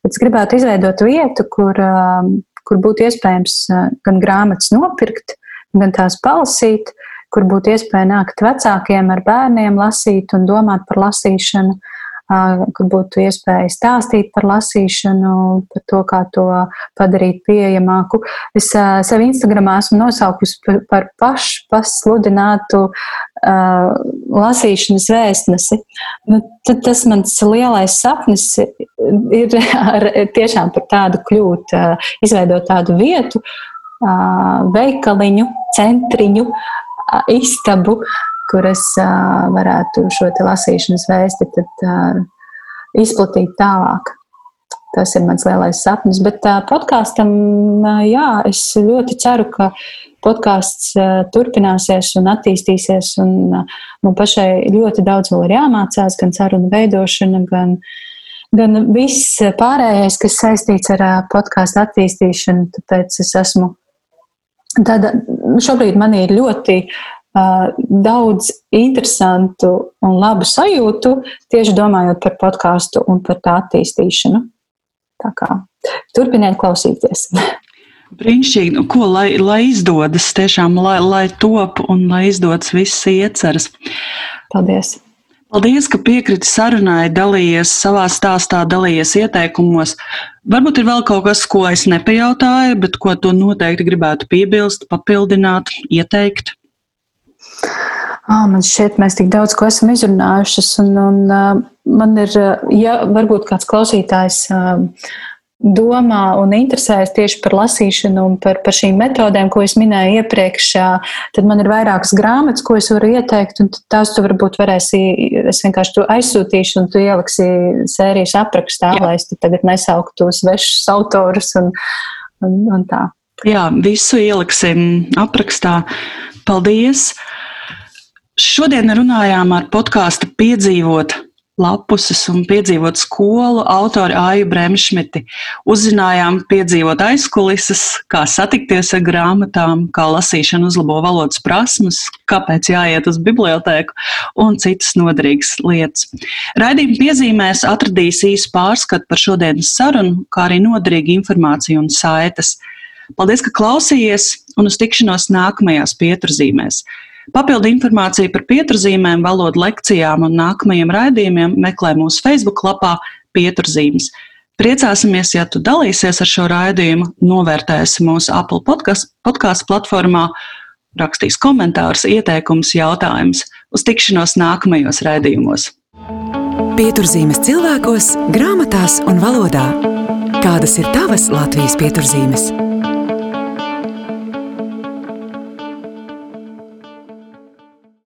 Bet es gribētu izveidot vietu, kur, uh, kur būtu iespējams uh, gan grāmatas nopirkt, gan tās palasīt, kur būtu iespēja nākt vecākiem ar bērniem, lasīt un domāt par lasīšanu kur būtu iespēja stāstīt par lasīšanu, par to, kā to padarīt pieejamāku. Es sev Instagramā esmu nosaukusi par pašpasludinātu lasīšanas vēstnesi. Nu, tas mans lielais sapnis ir ar, tiešām par tādu kļūt, izveidot tādu vietu. veikaliņu, centriņu, istabu, kur es varētu šo lasīšanas vēsti tad, izplatīt tālāk. Tas ir mans lielais sapnis. Bet podkāstam, jā, es ļoti ceru, ka podkāsts turpināsies un attīstīsies. Un man pašai ļoti daudz vēl ir jāmācās, gan sarunu veidošana, gan, gan viss pārējais, kas saistīts ar podkāstu attīstīšanu. Tāpēc es esmu. Tad šobrīd man ir ļoti uh, daudz interesantu un labu sajūtu tieši domājot par podkāstu un par tā attīstīšanu. Tā kā turpiniet klausīties. Brīnišķīgi, nu, ko lai, lai izdodas, tiešām, lai, lai top un lai izdodas viss ieceras. Paldies! Paldies, ka piekriti sarunai, dalījies savā stāstā, dalījies ieteikumos. Varbūt ir vēl kaut kas, ko es nepajautāju, bet ko tu noteikti gribētu piebilst, papildināt, ieteikt. Oh, man šķiet, mēs tik daudz ko esam izrunājušas, un, un uh, man ir, ja varbūt kāds klausītājs uh, domā un interesējas tieši par lasīšanu un par, par šīm metodēm, ko es minēju iepriekš, tad man ir vairākas grāmatas, ko es varu ieteikt, un tās tu varbūt varēsi, es vienkārši aizsūtīšu, un tu ieliksi sērijas aprakstā, Jā. lai es tagad nesauktu svešus autorus un, un, un tā. Jā, visu ieliksim aprakstā. Paldies! Šodien runājām ar podkāstu piedzīvot lapuses un piedzīvot skolu autoru Aju Bremšmiti. Uzzinājām, piedzīvot aizkulises, kā satikties ar grāmatām, kā lasīšana uzlabo valodas prasmes, kāpēc jāiet uz bibliotēku un citas noderīgas lietas. Raidījuma piezīmēs atradīs īsu pārskatu par šodienas sarunu, kā arī noderīgu informāciju un saites. Paldies, ka klausījies un uz tikšanos nākamajās pieturzīmēs. Papildu informāciju par pieturzīmēm, valodu lekcijām un nākamajiem raidījumiem meklē mūsu Facebook lapā Pieturzīmes. Priecāsimies, ja tu dalīsies ar šo raidījumu, novērtēsi mūsu Apple podkāstu podkast platformā, rakstīs komentārus, ieteikumus, jautājumus. Uz tikšanos nākamajos raidījumos. Pieturzīmes cilvēkos, grāmatās un valodā. Kādas ir tavas Latvijas pieturzīmes?